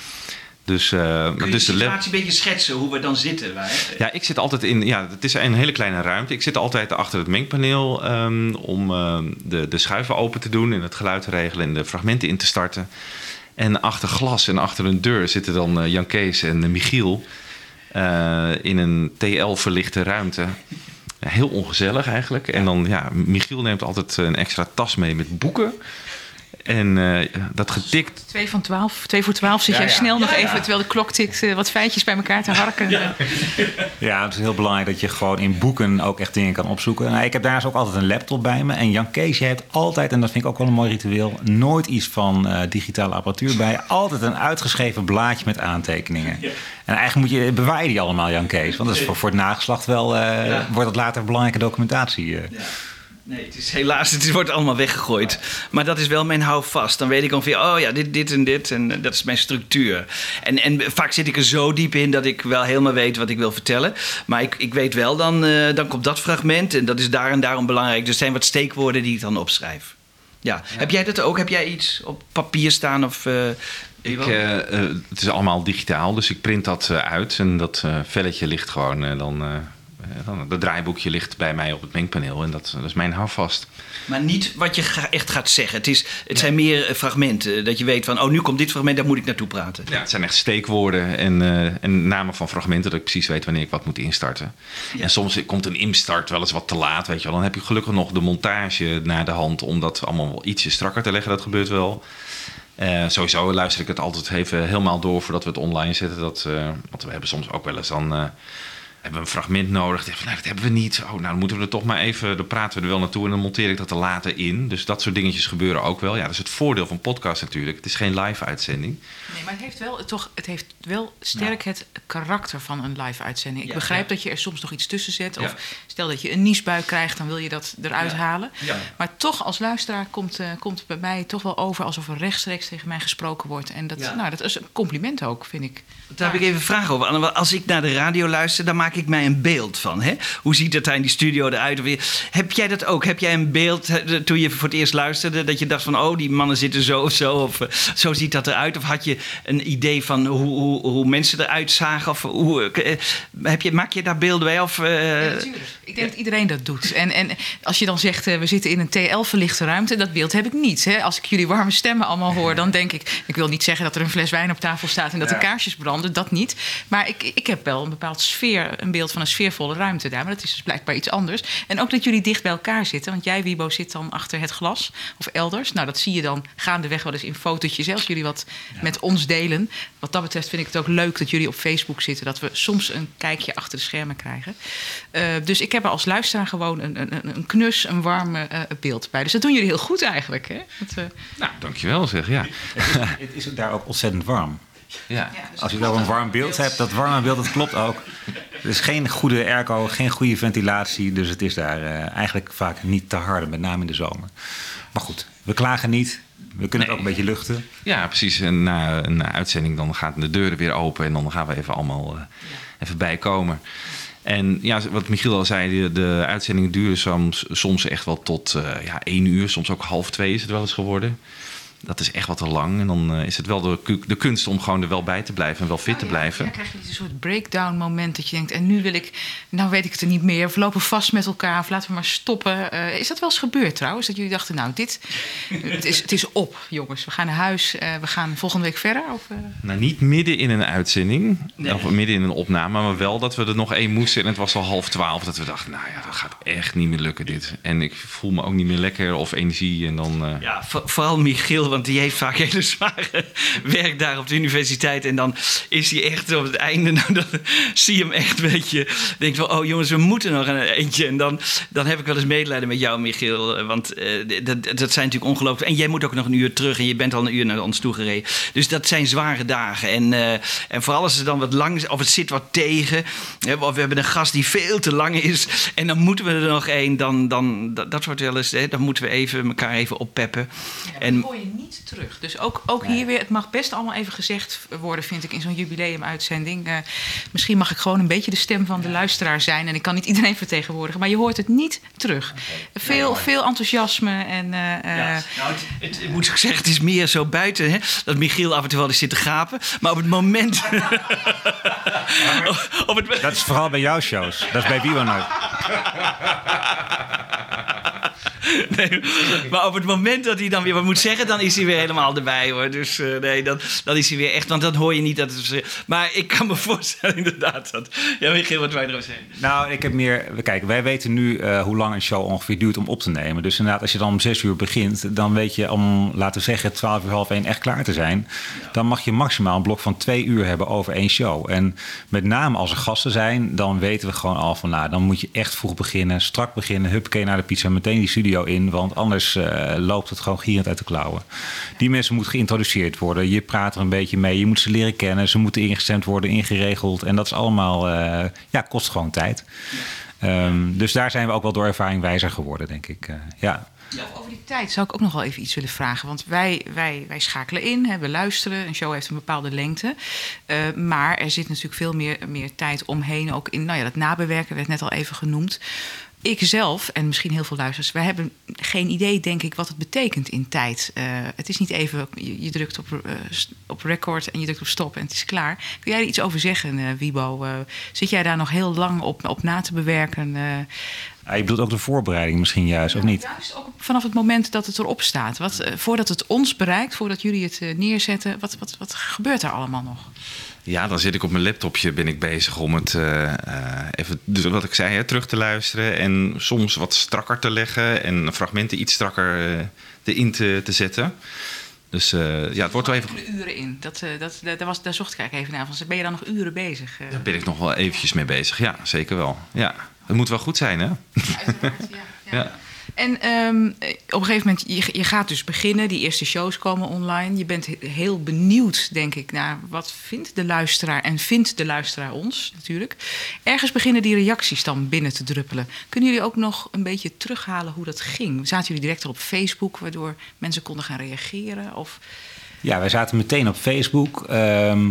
Speaker 11: Dus, uh,
Speaker 13: Kun je
Speaker 11: dus
Speaker 13: de situatie een beetje schetsen hoe we dan zitten? Wij?
Speaker 11: Ja, ik zit altijd in. Ja, het is een hele kleine ruimte. Ik zit altijd achter het mengpaneel um, om uh, de, de schuiven open te doen en het geluid te regelen en de fragmenten in te starten. En achter glas en achter een deur zitten dan uh, Jan Kees en Michiel in een TL-verlichte ruimte. Heel ongezellig eigenlijk. En dan, ja, Michiel neemt altijd een extra tas mee met boeken. En uh, dat getikt.
Speaker 8: Twee van twaalf, twee voor twaalf zit ja, jij ja. snel nog ja, even, terwijl de klok tikt, uh, wat feitjes bij elkaar te harken.
Speaker 12: Ja. ja, het is heel belangrijk dat je gewoon in boeken ook echt dingen kan opzoeken. Nou, ik heb daar dus ook altijd een laptop bij me. En Jan Kees, je hebt altijd, en dat vind ik ook wel een mooi ritueel, nooit iets van uh, digitale apparatuur bij. Altijd een uitgeschreven blaadje met aantekeningen. En eigenlijk moet je, bewaar je die allemaal, Jan Kees. Want dat is voor, voor het nageslacht wel, wordt het later belangrijke documentatie.
Speaker 13: Nee, het is helaas, het wordt allemaal weggegooid. Maar dat is wel mijn houvast. Dan weet ik ongeveer, oh ja, dit, dit en dit. En dat is mijn structuur. En, en vaak zit ik er zo diep in dat ik wel helemaal weet wat ik wil vertellen. Maar ik, ik weet wel, dan, uh, dan komt dat fragment. En dat is daar en daarom belangrijk. Dus er zijn wat steekwoorden die ik dan opschrijf. Ja. ja. Heb jij dat ook? Heb jij iets op papier staan? Of, uh,
Speaker 11: Ik, eh, eh, het is allemaal digitaal, dus ik print dat eh, uit. En dat eh, velletje ligt gewoon eh, dan... eh, eh, dan het draaiboekje ligt bij mij op het mengpaneel. En dat, dat is mijn houvast.
Speaker 13: Maar niet wat je ga- echt gaat zeggen. Het, is, het zijn meer eh, fragmenten. Dat je weet van, oh, nu komt dit fragment, daar moet ik naartoe praten.
Speaker 11: Ja, het zijn echt steekwoorden en, eh, en namen van fragmenten... dat ik precies weet wanneer ik wat moet instarten. En soms komt een instart wel eens wat te laat, weet je wel. Dan heb je gelukkig nog de montage naar de hand... om dat allemaal wel ietsje strakker te leggen. Dat gebeurt wel. Eh, sowieso luister ik het altijd even helemaal door voordat we het online zetten. Dat, eh, want we hebben soms ook wel eens dan... hebben we een fragment nodig. Van, nou, dat hebben we niet. Oh, nou, dan moeten we er toch maar even... Dan praten we er wel naartoe en dan monteer ik dat er later in. Dus dat soort dingetjes gebeuren ook wel. Ja, dat is het voordeel van podcast natuurlijk. Het is geen live-uitzending.
Speaker 8: Nee, maar het heeft wel, toch, het heeft wel sterk het karakter van een live-uitzending. Ik begrijp dat je er soms nog iets tussen zet. Of. Stel dat je een niesbui krijgt, dan wil je dat eruit
Speaker 13: Ja.
Speaker 8: halen.
Speaker 13: Ja.
Speaker 8: Maar toch, als luisteraar komt, eh, komt het bij mij toch wel over alsof er rechtstreeks tegen mij gesproken wordt. En dat,
Speaker 13: Ja.
Speaker 8: nou, dat is een compliment ook, vind ik.
Speaker 13: Daar heb ik even een vraag over. Als ik naar de radio luister, dan maak ik mij een beeld van. Hè? Hoe ziet het daar in die studio eruit? Heb jij dat ook? Heb jij een beeld toen je voor het eerst luisterde... dat je dacht van, oh, die mannen zitten zo of zo... of eh, zo ziet dat eruit? Of had je een idee van hoe, hoe, hoe mensen eruit zagen? Of hoe, eh, heb je, maak je daar beelden bij? Of,
Speaker 8: Ja, natuurlijk. Ik denk dat iedereen dat doet. En, en als je dan zegt, eh, we zitten in een TL-verlichte ruimte, dat beeld heb ik niet. Hè? Als ik jullie warme stemmen allemaal hoor, dan denk ik... Ik wil niet zeggen dat er een fles wijn op tafel staat en dat
Speaker 13: Ja.
Speaker 8: de kaarsjes branden, dat niet. Maar ik, ik heb wel een bepaald sfeer, een beeld van een sfeervolle ruimte daar. Maar dat is dus blijkbaar iets anders. En ook dat jullie dicht bij elkaar zitten. Want jij, Wibo, zit dan achter het glas of elders. Nou, dat zie je dan gaandeweg wel eens in fotootjes. Als jullie wat met ons delen. Wat dat betreft vind ik het ook leuk dat jullie op Facebook zitten. Dat we soms een kijkje achter de schermen krijgen. Eh, dus ik heb er als luisteraar gewoon een, een, een knus, een warm eh, beeld bij. Dus dat doen jullie heel goed eigenlijk. Hè? Dat, eh,
Speaker 11: Nou, dankjewel zeg, ja.
Speaker 12: Het is daar ook ontzettend warm.
Speaker 11: ja.
Speaker 12: Als je wel een warm beeld hebt, dat warme beeld, dat klopt ook. Er is geen goede airco, geen goede ventilatie. Dus het is daar eh, eigenlijk vaak niet te harde, met name in de zomer. Maar goed, we klagen niet. We kunnen het ook een beetje luchten.
Speaker 11: Ja, precies. En na een uitzending dan gaan de deuren weer open en dan gaan we even allemaal eh, even bijkomen. En ja, wat Michiel al zei, de, de uitzendingen duren soms, soms echt wel tot eh, ja, één uur, soms ook half twee is het wel eens geworden. Dat is echt wat te lang. En dan eh, is het wel de, de kunst om gewoon er wel bij te blijven en wel fit te blijven.
Speaker 8: Dan krijg je een soort breakdown moment dat je denkt... en nu wil ik, nou weet ik het er niet meer... of we lopen vast met elkaar of laten we maar stoppen. Eh, is dat wel eens gebeurd trouwens? Dat jullie dachten, nou dit, het, is, het is op jongens. We gaan naar huis, eh, we gaan volgende week verder? Of, eh?
Speaker 11: Nou, niet midden in een uitzending, of midden in een opname, maar wel dat we er nog één moesten. En het was al half twaalf, dat we dachten, nou ja, dat gaat echt niet meer lukken dit. En ik voel me ook niet meer lekker of energie. En dan, eh,
Speaker 13: Ja, voor- vooral Michiel, want die heeft vaak hele zware werk daar op de universiteit. En dan is hij echt op het einde, nou, dan zie je hem echt een beetje... Denkt van, oh jongens, we moeten nog een eentje. En dan, dan heb ik wel eens medelijden met jou, Michiel. eh, Want eh, dat, dat zijn natuurlijk ongelooflijk... En jij moet ook nog een uur terug en je bent al een uur naar ons toegereden. Dus dat zijn zware dagen. En, eh, en vooral als het dan wat lang is, of het zit wat tegen... Of we hebben een gast die veel te lang is... En dan moeten we er nog één, dan, dan, dat, dat wordt wel eens... Hè, dan moeten we even elkaar even oppeppen.
Speaker 8: En niet terug. Dus ook, ook hier weer, het mag best allemaal even gezegd worden, vind ik, in zo'n jubileumuitzending. Eh misschien mag ik gewoon een beetje de stem van de luisteraar zijn. En ik kan niet iedereen vertegenwoordigen, maar je hoort het niet terug. Veel, veel enthousiasme en. eh, eh,
Speaker 13: Ja, nou, het, het, ik moet zeggen, het is meer zo buiten hè, dat Michiel af en toe wel eens zit te gapen. Maar op het moment. op het,
Speaker 12: Dat is vooral bij jouw shows. Dat is bij nooit.
Speaker 13: nee, maar op het moment dat hij dan weer wat moet zeggen, dan is hij weer helemaal erbij hoor. Dus eh, nee, dan, dan is hij weer echt. Want dan hoor je niet dat het. Maar ik kan me voorstellen inderdaad dat. Ja, Michiel, wat wij erover zeggen.
Speaker 12: Nou, ik heb meer. Kijk, wij weten nu eh, hoe lang een show ongeveer duurt om op te nemen. Dus inderdaad, als je dan om zes uur begint, dan weet je om, laten we zeggen, twaalf uur half één echt klaar te zijn. Dan mag je maximaal een blok van twee uur hebben over één show. En met name als er gasten zijn, dan weten we gewoon al van, nou, dan moet je echt vroeg beginnen, strak beginnen, huppakee naar de pizza, meteen die studio in, want anders eh, loopt het gewoon gierend uit de klauwen. Die mensen moeten geïntroduceerd worden. Je praat er een beetje mee, je moet ze leren kennen, ze moeten ingestemd worden, ingeregeld. En dat is allemaal, eh, ja, kost gewoon tijd. Ehm, dus daar zijn we ook wel door ervaring wijzer geworden, denk ik. Eh, ja.
Speaker 8: Ja, over die tijd zou ik ook nog wel even iets willen vragen. Want wij, wij, wij schakelen in, hè, we luisteren. Een show heeft een bepaalde lengte. Maar er zit natuurlijk veel meer, meer tijd omheen. Ook in nou ja, dat nabewerken werd net al even genoemd. Ik zelf, en misschien heel veel luisteraars, wij hebben geen idee, denk ik, wat het betekent in tijd. Eh, het is niet even, je, je drukt op, eh, op record en je drukt op stop en het is klaar. Kun jij er iets over zeggen, eh, Wibo? Zit jij daar nog heel lang op, op na te bewerken?
Speaker 12: Ah, je bedoelt ook de voorbereiding misschien juist, of niet?
Speaker 8: Juist ook vanaf het moment dat het erop staat. Wat, voordat het ons bereikt, voordat jullie het neerzetten, wat, wat, wat gebeurt er allemaal nog?
Speaker 11: Ja, dan zit ik op mijn laptopje, ben ik bezig om het eh, eh, even, dus wat ik zei, hè, terug te luisteren. En soms wat strakker te leggen en fragmenten iets strakker eh, erin te, te zetten. Dus ja, het wordt wel even...
Speaker 8: Uren in. Dat, dat, daar, was, daar zocht ik eigenlijk even naar. Van, ben je dan nog uren bezig?
Speaker 11: Daar ben ik nog wel eventjes mee bezig. Ja, zeker wel. Ja, het moet wel goed zijn, hè? ja.
Speaker 8: En ehm, op een gegeven moment, je, gaat dus beginnen. Die eerste shows komen online. Je bent he- heel benieuwd, denk ik, naar wat vindt de luisteraar en vindt de luisteraar ons natuurlijk. Ergens beginnen die reacties dan binnen te druppelen. Kunnen jullie ook nog een beetje terughalen hoe dat ging? Zaten jullie direct op Facebook, waardoor mensen konden gaan reageren? Of
Speaker 12: Ja, wij zaten meteen op Facebook. Ehm,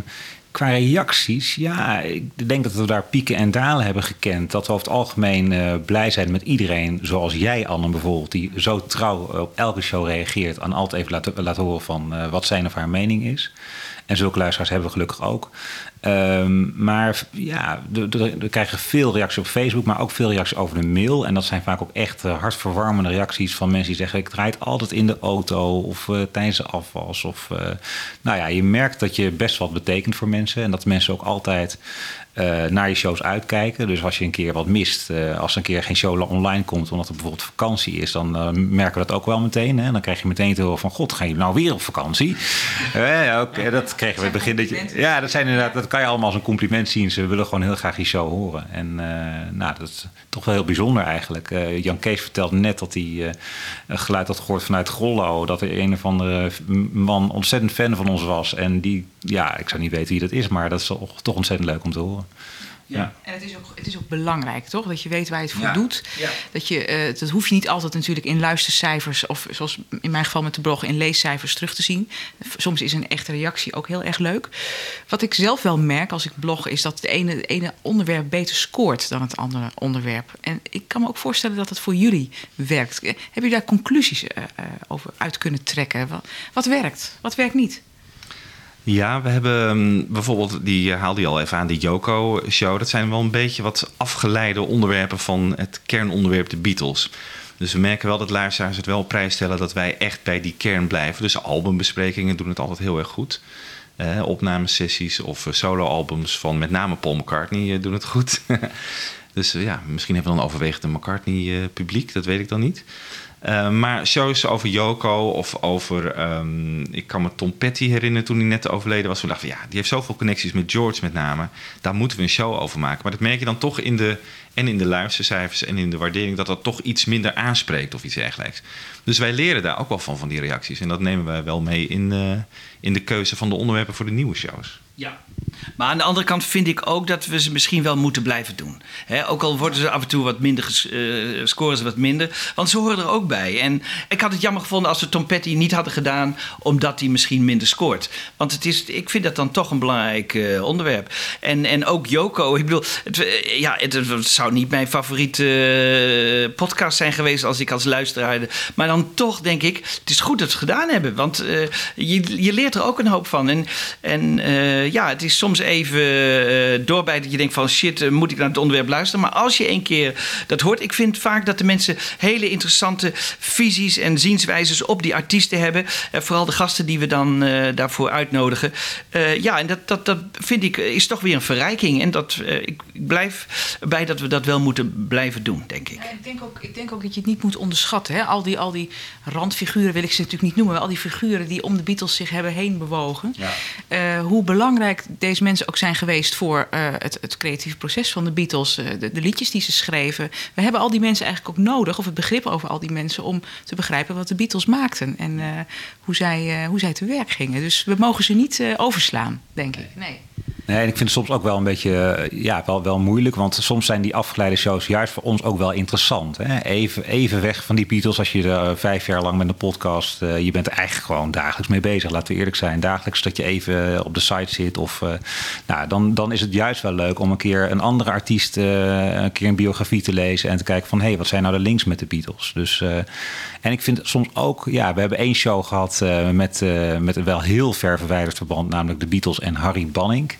Speaker 12: qua reacties, ja, ik denk dat we daar pieken en dalen hebben gekend. Dat we over het algemeen eh, blij zijn met iedereen, zoals jij, Anne, bijvoorbeeld, die zo trouw op elke show reageert en altijd even laat, horen van eh, wat zijn of haar mening is. En zulke luisteraars hebben we gelukkig ook. Ehm, maar ja, we krijgen veel reacties op Facebook, maar ook veel reacties over de mail. En dat zijn vaak ook echt eh, hartverwarmende reacties van mensen die zeggen: Ik draai het altijd in de auto of eh, tijdens de afwas. Of, eh, nou ja, je merkt dat je best wat betekent voor mensen. En dat mensen ook altijd eh, naar je shows uitkijken. Dus als je een keer wat mist, eh, als er een keer geen show online komt, omdat er bijvoorbeeld vakantie is, dan eh, merken we dat ook wel meteen. Hè? Dan krijg je meteen te horen van: God, gaan jullie nou weer op vakantie? Dat kregen we in het begin. Dat je, ja, dat, zijn inderdaad, dat kan je allemaal als een compliment zien. Ze willen gewoon heel graag die show horen. En nou, dat is toch wel heel bijzonder eigenlijk. Jan Kees vertelde net dat hij een geluid had gehoord vanuit Grollo. Dat er een of andere man ontzettend fan van ons was. En die, ja, ik zou niet weten wie dat is, maar dat is toch ontzettend leuk om te horen. Ja.
Speaker 8: En het is, ook, het is ook belangrijk, toch? Dat je weet waar je het voor
Speaker 12: Ja.
Speaker 8: doet. Dat, je, eh, dat hoef je niet altijd natuurlijk in luistercijfers... of zoals in mijn geval met de blog in leescijfers terug te zien. Soms is een echte reactie ook heel erg leuk. Wat ik zelf wel merk als ik blog... is dat het ene, het ene onderwerp beter scoort dan het andere onderwerp. En ik kan me ook voorstellen dat het voor jullie werkt. Eh, Heb je daar conclusies eh, over uit kunnen trekken? Wat, wat werkt? Wat werkt niet?
Speaker 11: Ja, we hebben mm, bijvoorbeeld, die eh, haalde je al even aan, die Joko-show. Dat zijn wel een beetje wat afgeleide onderwerpen van het kernonderwerp de Beatles. Dus we merken wel dat luisteraars het wel op dat wij echt bij die kern blijven. Dus albumbesprekingen doen het altijd heel erg goed. Eh, opnamesessies of eh, soloalbums van met name Paul McCartney doen het goed. dus ja, misschien hebben we dan overwegend een McCartney-publiek, dat weet ik dan niet. Eh, maar shows over Yoko of over... ehm, ik kan me Tom Petty herinneren toen hij net overleden was. We dachten van ja, die heeft zoveel connecties met George met name. Daar moeten we een show over maken. Maar dat merk je dan toch in de, en in de luistercijfers en in de waardering... dat dat toch iets minder aanspreekt of iets dergelijks. Dus wij leren daar ook wel van, van die reacties. En dat nemen wij wel mee in, eh, in de keuze van de onderwerpen voor de nieuwe shows.
Speaker 13: Ja. Maar aan de andere kant vind ik ook dat we ze misschien wel moeten blijven doen. Ook al worden ze af en toe wat minder, eh, scoren ze wat minder. Want ze horen er ook bij. En ik had het jammer gevonden als we Tom Petty niet hadden gedaan... omdat hij misschien minder scoort. Want het is, ik vind dat dan toch een belangrijk eh, onderwerp. En, en ook Joko. Ik bedoel, het, eh, ja, het, zou niet mijn favoriete podcast zijn geweest... als ik als luisteraar... Maar dan toch denk ik, het is goed dat we het gedaan hebben. Want je, je leert er ook een hoop van. En, en ja, het is soms even eh doorbij dat je denkt van... shit, eh, moet ik naar het onderwerp luisteren? Maar als je een keer dat hoort... ik vind vaak dat de mensen hele interessante visies en zienswijzes... op die artiesten hebben. Eh, vooral de gasten die we dan eh, daarvoor uitnodigen. Eh, ja, en dat, dat, dat vind ik is toch weer een verrijking. En dat, ik ik blijf bij dat we dat wel moeten blijven doen, denk ik.
Speaker 8: Ja, ik, denk ook, ik denk ook dat je het niet moet onderschatten. Hè? Al, die, al die randfiguren wil ik ze natuurlijk niet noemen. Maar al die figuren die om de Beatles zich hebben heen bewogen. Eh, hoe belangrijk deze mensen ook zijn geweest voor eh, het, het creatieve proces van de Beatles. eh, de, de liedjes die ze schreven. We hebben al die mensen eigenlijk ook nodig. Of het begrip over al die mensen. Om te begrijpen wat de Beatles maakten. En eh, hoe, zij, hoe zij te werk gingen. Dus we mogen ze niet overslaan, denk ik. Nee.
Speaker 12: Nee, ik vind het soms ook wel een beetje eh, ja, wel, wel moeilijk. Want soms zijn die afgeleide shows juist voor ons ook wel interessant. Hè? Even, even weg van die Beatles als je er vijf jaar lang met een podcast... eh, je bent er eigenlijk gewoon dagelijks mee bezig, laten we eerlijk zijn. Dagelijks dat je even op de site zit. Of, eh, nou, dan, dan is het juist wel leuk om een keer een andere artiest... eh, een keer een biografie te lezen en te kijken van... hé, hey, wat zijn nou de links met de Beatles? Dus, eh, en ik vind soms ook... Ja, we hebben één show gehad eh, met, eh, met een wel heel ver verwijderd verband... namelijk de Beatles en Harry Banning.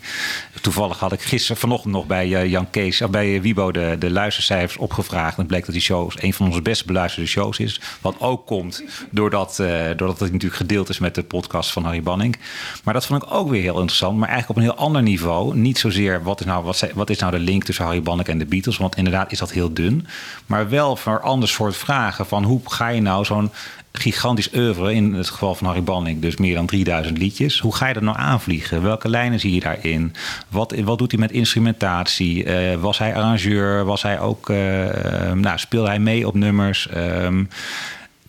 Speaker 12: Toevallig had ik gisteren vanochtend nog bij eh, Jan Kees... of bij eh, Wibo de, de luistercijfers opgevraagd. En bleek dat die show een van onze best beluisterde shows is. Wat ook komt doordat, eh, doordat het natuurlijk gedeeld is met de podcast van Harry Banning. Maar dat vond ik ook weer heel interessant. Maar eigenlijk op een heel ander niveau. Niet zozeer wat is nou, wat, wat is nou de link tussen Harry Banning en de Beatles. Want inderdaad is dat heel dun. Maar wel voor ander soort vragen. Van hoe ga je nou zo'n gigantisch oeuvre, in het geval van Harry Banning, dus meer dan 3000 liedjes. Hoe ga je dat nou aanvliegen? Welke lijnen zie je daarin? Wat, wat doet hij met instrumentatie? Eh, was hij arrangeur? Was hij ook, eh, nou, speelde hij mee op nummers? Ehm,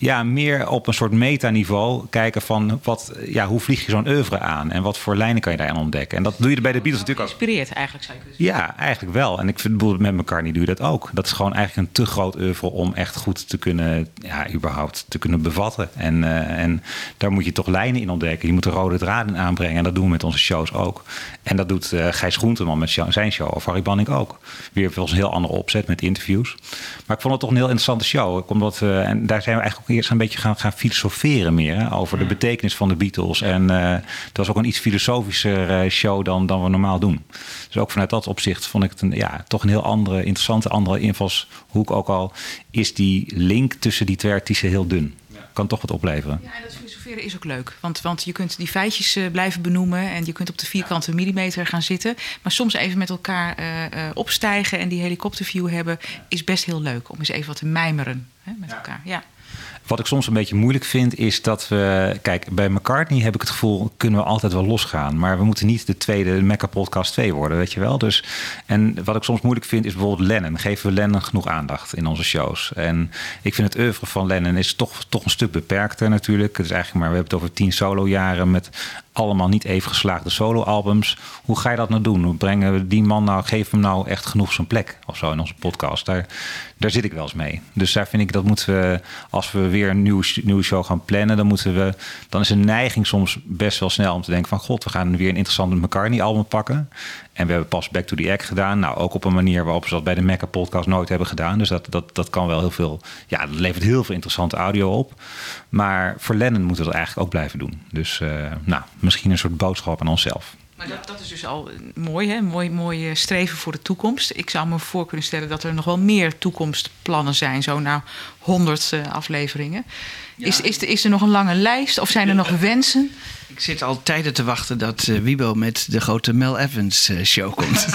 Speaker 12: ja, meer op een soort metaniveau kijken van wat, ja, hoe vlieg je zo'n oeuvre aan en wat voor lijnen kan je daarin ontdekken. En dat doe je bij de Beatles natuurlijk ook.
Speaker 8: Inspireert eigenlijk, zou je kunnen zeggen.
Speaker 12: Ja, eigenlijk wel. En ik vind bijvoorbeeld met McCartney doe je dat ook. Dat is gewoon eigenlijk een te groot oeuvre om echt goed te kunnen, ja, überhaupt te kunnen bevatten. En, eh, en daar moet je toch lijnen in ontdekken. Je moet de rode draden aanbrengen. En dat doen we met onze shows ook. En dat doet eh, Gijs Groenteman met zijn show. Of Harry Banning ook. Weer volgens een heel andere opzet met interviews. Maar ik vond het toch een heel interessante show. Omdat, eh, en daar zijn we eigenlijk ook eerst een beetje gaan, gaan filosoferen meer. Hè, over de betekenis van de Beatles. En eh het was ook een iets filosofischer eh, show dan, dan we normaal doen. Dus ook vanuit dat opzicht vond ik het een, ja, toch een heel andere, interessante, andere invalshoek. Ook al is die link tussen die twee artiesten heel dun. Kan toch wat opleveren.
Speaker 8: Ja, en dat filosoferen is ook leuk. Want, want je kunt die feitjes eh, blijven benoemen en je kunt op de vierkante millimeter gaan zitten. Maar soms even met elkaar eh, eh, opstijgen en die helikopterview hebben, is best heel leuk om eens even wat te mijmeren hè, met elkaar. Ja.
Speaker 12: Wat ik soms een beetje moeilijk vind, is dat we. Kijk, bij McCartney heb ik het gevoel, kunnen we altijd wel losgaan. Maar we moeten niet de tweede Mecca Podcast 2 worden, weet je wel. Dus, en wat ik soms moeilijk vind, is bijvoorbeeld Lennon. Geven we Lennon genoeg aandacht in onze shows? En ik vind het oeuvre van Lennon is toch, toch een stuk beperkter natuurlijk. Het is eigenlijk maar, we hebben het over tien solo-jaren met allemaal niet even geslaagde solo-albums. Hoe ga je dat nou doen? Hoe brengen we die man nou, geef hem nou echt genoeg zijn plek of zo in onze podcast? Daar, daar zit ik wel eens mee. Dus daar vind ik dat moeten we, als we weer een nieuwe, nieuwe show gaan plannen, dan moeten we, dan is een neiging soms best wel snel om te denken van god, we gaan weer een interessante McCartney-album pakken. En we hebben pas Back to the Egg gedaan. Nou, ook op een manier waarop ze dat bij de Mecca podcast nooit hebben gedaan. Dus dat, dat, dat kan wel heel veel. Ja, dat levert heel veel interessante audio op. Maar voor Lennon moeten we dat eigenlijk ook blijven doen. Dus eh, nou, misschien een soort boodschap aan onszelf.
Speaker 8: Maar dat, dat is dus al eh, mooi, hè? Mooi, mooi streven voor de toekomst. Ik zou me voor kunnen stellen dat er nog wel meer toekomstplannen zijn, zo na 100 eh, afleveringen. Is, is, er- is er nog een lange lijst of zijn er nog wensen?
Speaker 13: Ik zit al tijden te wachten dat eh, Wibo met de grote Mel Evans show komt.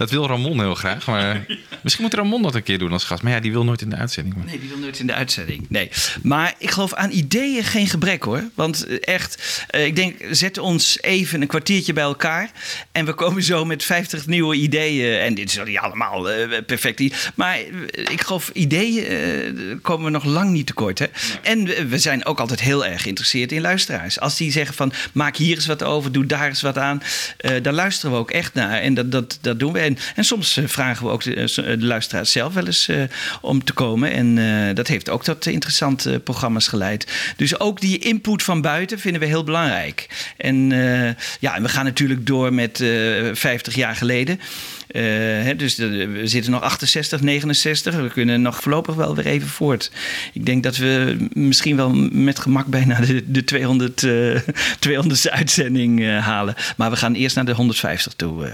Speaker 11: Dat wil Ramon heel graag. Maar misschien moet Ramon dat een keer doen als gast. Maar ja, die wil nooit in de uitzending.
Speaker 13: Nee, die wil nooit in de uitzending. Nee. Maar ik geloof aan ideeën geen gebrek hoor. Want eh, echt, eh, ik denk, zet ons even een kwartiertje bij elkaar. En we komen zo met 50 nieuwe ideeën. En dit is niet allemaal eh, perfect. Maar ik geloof, ideeën komen we nog lang niet tekort. Hè? En we- zijn ook altijd heel erg geïnteresseerd in luisteraars. Als die zeggen van, maak hier eens wat over, doe daar eens wat aan. daar luisteren we ook echt naar. En dat, dat, dat doen we. En, soms eh, vragen we ook de, eh, de luisteraars zelf wel eens eh, om te komen. En eh, dat heeft ook tot interessante programma's geleid. Dus ook die input van buiten vinden we heel belangrijk. En eh, ja, we gaan natuurlijk door met eh 50 jaar geleden. Eh, hè, dus we zitten nog 68, 69. We kunnen nog voorlopig wel weer even voort. Ik denk dat we misschien wel met gemak bijna de, de 200, eh 200ste uitzending eh, halen. Maar we gaan eerst naar de 150 toe.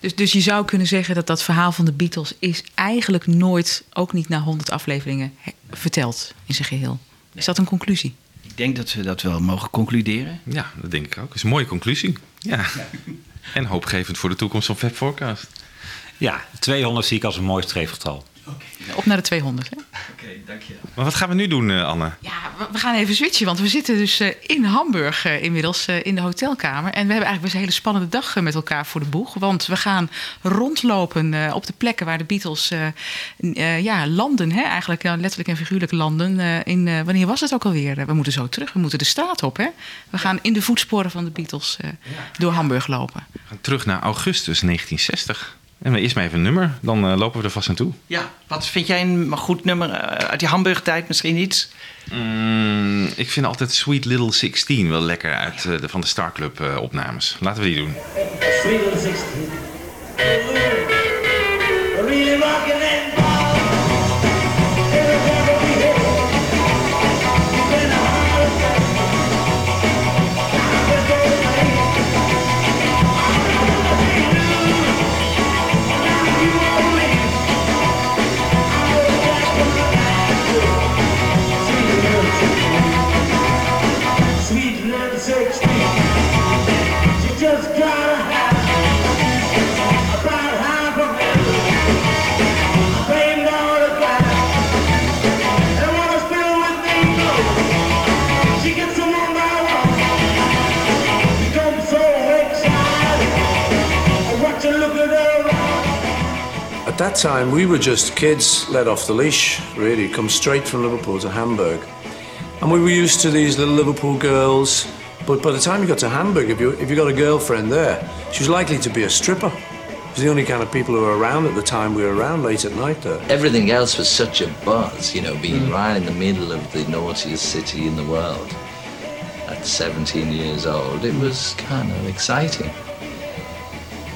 Speaker 8: Dus, dus je zou kunnen zeggen dat dat verhaal van de Beatles is eigenlijk nooit, ook niet na 100 afleveringen, he- verteld in zijn geheel. Is dat een conclusie?
Speaker 13: Ik denk dat we dat wel mogen concluderen.
Speaker 11: Ja, dat denk ik ook. Dat is een mooie conclusie. Ja. En hoopgevend voor de toekomst van Fab Forecast.
Speaker 12: Ja, 200 zie ik als een mooi streefgetal.
Speaker 8: Op naar de 200. Hè?
Speaker 13: Oké, dank je.
Speaker 11: Maar wat gaan we nu doen, eh, Anne?
Speaker 8: Ja, we- gaan even switchen, want we zitten dus eh, in Hamburg eh, inmiddels eh, in de hotelkamer. En we hebben eigenlijk best een hele spannende dag met elkaar voor de boeg. Want we gaan rondlopen eh, op de plekken waar de Beatles eh, eh, ja, landen. Hè? Eigenlijk letterlijk en figuurlijk landen. eh, in, eh, wanneer was het ook alweer? We moeten zo terug, we moeten de straat op. Hè? We gaan in de voetsporen van de Beatles eh, door Hamburg lopen.
Speaker 11: We gaan terug naar augustus 1960. En we eerst maar even een nummer, dan eh, lopen we er vast aan toe.
Speaker 13: Ja, wat vind jij een goed nummer eh, uit die Hamburg-tijd? Misschien iets?
Speaker 11: Mm, ik vind altijd Sweet Little 16 wel lekker uit eh, de, van de Star Club eh, opnames. Laten we die doen.
Speaker 10: Sweet little 16. Really rocking
Speaker 4: that time, we were just kids let off the leash, really, come straight from Liverpool to Hamburg. And we were used to these little Liverpool girls. But by the time you got to Hamburg, if you, if you got a girlfriend there, she was likely to be a stripper. It was the only kind of people who were around at the time we were around late at night there.
Speaker 14: Everything else was such a buzz, you know, being mm. right in the middle of the naughtiest city in the world at 17 years old. It was kind of exciting.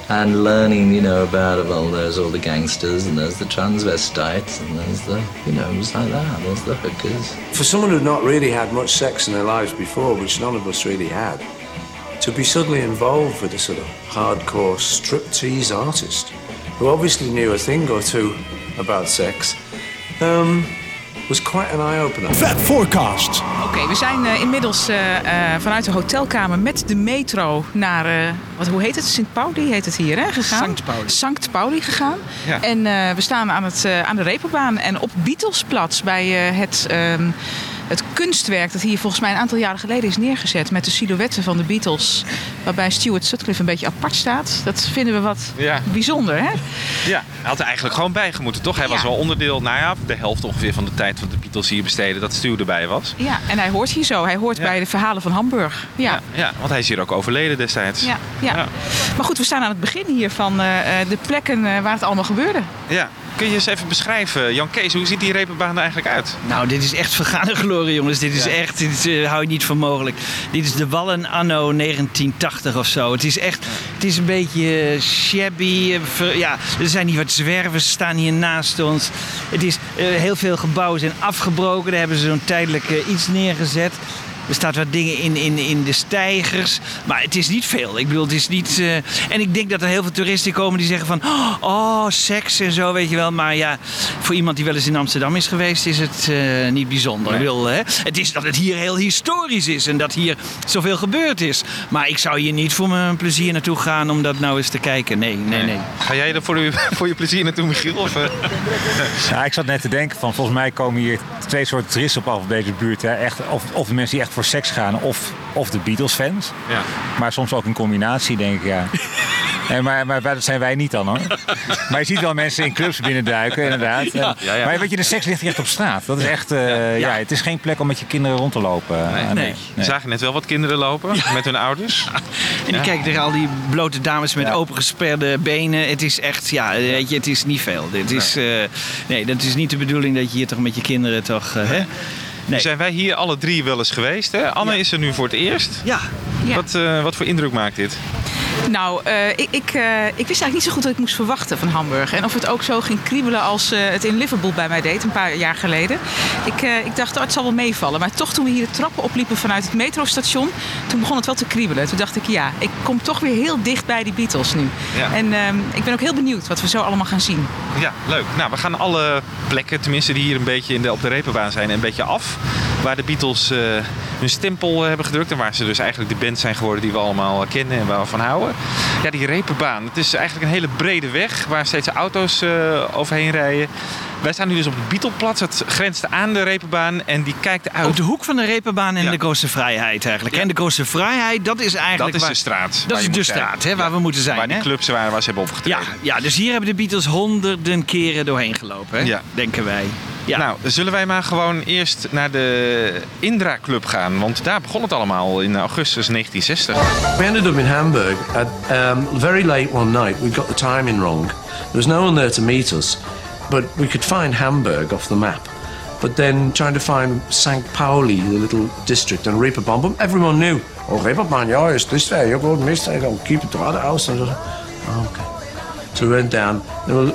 Speaker 14: And learning, you know, about, well, there's all the gangsters and there's the transvestites and there's the, you know, it was like that, there's the hookers.
Speaker 4: For someone who'd not really had much sex in their lives before, which none of us really had, to be suddenly involved with a sort of hardcore striptease artist who obviously knew a thing or two about sex um, was quite an eye opener.
Speaker 3: Fat Forecast.
Speaker 8: Oké, we zijn eh, inmiddels eh, eh, vanuit de hotelkamer met de metro naar, eh, wat, hoe heet het? Sint Pauli heet het hier, hè? Gegaan.
Speaker 13: Sankt Pauli.
Speaker 8: Sankt Pauli gegaan.
Speaker 13: Ja.
Speaker 8: En eh, we staan aan, het, eh, aan de Reeperbaan en op Beatlesplatz bij eh, het, ehm, het kunstwerk dat hier volgens mij een aantal jaren geleden is neergezet met de silhouetten van de Beatles. Waarbij Stuart Sutcliffe een beetje apart staat. Dat vinden we wat
Speaker 11: Ja.
Speaker 8: bijzonder, hè?
Speaker 11: Ja, hij had er eigenlijk gewoon bij toch? Hij was wel onderdeel, nou ja, de helft ongeveer van de tijd van de Beatles hier besteden, dat Stu erbij was.
Speaker 8: Ja, en hij hoort hier zo. Hij hoort
Speaker 11: Ja.
Speaker 8: bij de verhalen van Hamburg. Ja.
Speaker 11: Ja, want hij is hier ook overleden destijds.
Speaker 8: Ja, ja. Maar goed, we staan aan het begin hier van eh, eh, de plekken eh, waar het allemaal gebeurde.
Speaker 11: Ja. Kun je eens even beschrijven, Jan Kees, hoe ziet die repenbaan er eigenlijk uit?
Speaker 13: Nou, dit is echt vergane glorie, jongens. Dit is
Speaker 11: Ja.
Speaker 13: echt, dit eh, hou je niet voor mogelijk. Dit is de Wallen anno 1980 of zo. Het is echt, het is een beetje eh, shabby. eh, ver- ja, er zijn hier wat zwervers staan hier naast ons. Het is, heel veel gebouwen zijn afgebroken. Daar hebben ze zo'n tijdelijk iets neergezet. Er staat wat dingen in, in, in de stijgers. Maar het is niet veel. Ik bedoel, het is niet... eh, En ik denk dat er heel veel toeristen komen die zeggen van... Oh, seks en zo, weet je wel. Maar ja, voor iemand die wel eens in Amsterdam is geweest... is het eh, niet bijzonder. Ik bedoel, hè? Het is dat het hier heel historisch is. En dat hier zoveel gebeurd is. Maar ik zou hier niet voor mijn plezier naartoe gaan... om dat nou eens te kijken. Nee, nee, nee.
Speaker 11: Ga jij er voor je, voor je plezier naartoe, Michiel? Of, eh?
Speaker 12: Ja, ik zat net te denken van volgens mij komen hier twee soorten toeristen op af op deze buurt. Hè. Echt, of, of de mensen die echt voor seks gaan of, of de Beatles fans.
Speaker 11: Ja.
Speaker 12: Maar soms ook een combinatie denk ik ja. En maar, maar dat zijn wij niet dan hoor. Maar je ziet wel mensen in clubs binnenduiken inderdaad.
Speaker 11: Ja, ja, ja.
Speaker 12: Maar weet je, de seks ligt hier echt op straat. Dat is echt, eh, ja. het is geen plek om met je kinderen rond te lopen.
Speaker 11: Nee,
Speaker 12: Eh,
Speaker 11: nee. We zagen net wel wat kinderen lopen met hun ouders.
Speaker 13: En die
Speaker 11: Ja.
Speaker 13: kijken tegen al die blote dames met opengesperde benen. Het is echt, ja, weet je, het is niet veel. Dit is, eh, nee, dat is niet de bedoeling dat je hier toch met je kinderen toch, eh, hè? Nee.
Speaker 11: Zijn wij hier alle drie wel eens geweest? Hè? Anne is er nu voor het eerst.
Speaker 13: Ja.
Speaker 11: Wat, eh, wat voor indruk maakt dit?
Speaker 8: Nou, eh, ik, ik, eh, ik wist eigenlijk niet zo goed wat ik moest verwachten van Hamburg. En of het ook zo ging kriebelen als eh, het in Liverpool bij mij deed, een paar jaar geleden. Ik, ik dacht, oh, het zal wel meevallen. Maar toch toen we hier de trappen opliepen vanuit het metrostation, toen begon het wel te kriebelen. Toen dacht ik, ja, ik kom toch weer heel dicht bij die Beatles nu.
Speaker 11: Ja.
Speaker 8: En ehm, ik ben ook heel benieuwd wat we zo allemaal gaan zien.
Speaker 11: Ja, leuk. Nou, we gaan alle plekken, tenminste die hier een beetje in de, op de repenbaan zijn, een beetje af. Waar de Beatles hun stempel hebben gedrukt. En waar ze dus eigenlijk de band zijn geworden die we allemaal kennen en waar we van houden. Ja, die repenbaan. Het is eigenlijk een hele brede weg waar steeds auto's eh, overheen rijden. Wij staan nu dus op het Beatleplatz. Het grenst aan de repenbaan en die kijkt uit.
Speaker 13: Op de hoek van de Repenbaan en de Grote Vrijheid eigenlijk. En de Grote Vrijheid, dat is eigenlijk...
Speaker 11: Dat is
Speaker 13: waar-
Speaker 11: de straat
Speaker 13: Dat is de straat hè, waar we moeten zijn.
Speaker 11: Waar die
Speaker 13: hè?
Speaker 11: clubs waren waar ze hebben opgetreden.
Speaker 13: Ja, ja, dus hier hebben de Beatles honderden keren doorheen gelopen, hè? Denken wij. Ja.
Speaker 11: Nou, zullen wij maar gewoon eerst naar de Indra Club gaan? Want daar begon het allemaal in augustus 1960.
Speaker 4: We ended up in Hamburg at um, very late one night. We got the timing wrong. There was no one there to meet us, but we could find Hamburg off the map. But then trying to find St. Pauli, the little district, and Reeperbahn, everyone knew. Oh, Reeperbahn, yeah, it's this way. You go this way, go keep it to. And oh, okay. So we went down.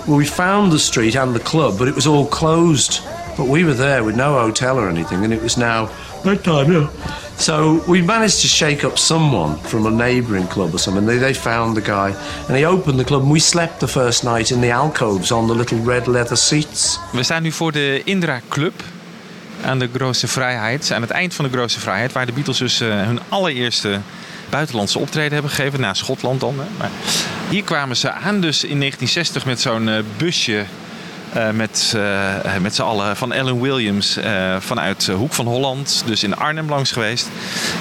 Speaker 4: We found the street and the club, but it was all closed. But we were there with no hotel or anything, and it was now nighttime, yeah. So we managed to shake up someone from a neighbouring club or something. They, they found the guy, and he opened the club, and we slept the first night in the alcoves on the little red leather seats.
Speaker 11: We staan nu voor de Indra Club aan de Grote Vrijheid. Aan het eind van de Grote Vrijheid, waar de Beatles dus eh, hun allereerste buitenlandse optreden hebben gegeven. Na Schotland dan. Hè. Maar hier kwamen ze aan dus in 1960 met zo'n eh, busje. Eh, met, eh, met z'n allen van Ellen Williams eh, vanuit Hoek van Holland. Dus in Arnhem langs geweest.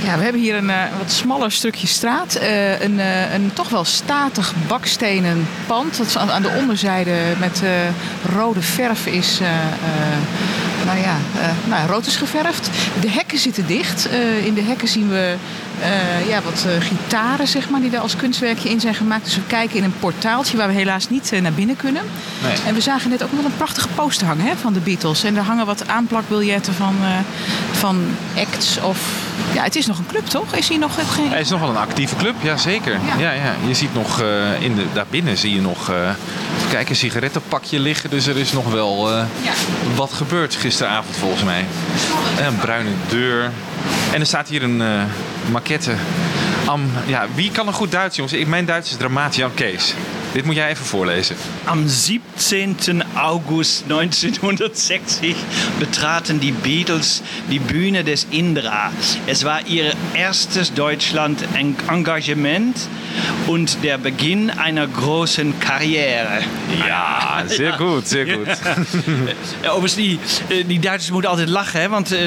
Speaker 8: Ja, we hebben hier een wat smaller stukje straat. Een, een toch wel statig bakstenen pand. Dat aan, de onderzijde met rode verf is. nou ja, nou, rood is geverfd. De hekken zitten dicht. In de hekken zien we eh, ja, wat eh, gitaren, zeg maar, die daar als kunstwerkje in zijn gemaakt. Dus we kijken in een portaaltje waar we helaas niet eh, naar binnen kunnen.
Speaker 11: Nee.
Speaker 8: En we zagen net ook nog een prachtige poster hangen hè, van de Beatles. En er hangen wat aanplakbiljetten van, van acts of... Ja, het is nog een club, toch? Is hier nog geen...
Speaker 11: Het is nog wel een actieve club, ja zeker. Ja. Ja, Je ziet nog, in de, daarbinnen zie je nog, kijken, een sigarettenpakje liggen. Dus er is nog wel wat gebeurd gisteravond volgens mij. Een bruine deur. En er staat hier een eh, maquette. Ja, wie kan een goed Duits, jongens? Ik, mijn Duits is dramatisch. Jan Kees. Dit moet jij even voorlezen.
Speaker 13: Am 17. August 1960 betraten die Beatles die Bühne des Indra. Es war ihr erstes Deutschland-Engagement und der Beginn einer großen Karriere.
Speaker 11: Ja, zeer goed, zeer goed.
Speaker 13: Ja, overigens, die, eh, die Duitsers moeten altijd lachen, hè? want eh,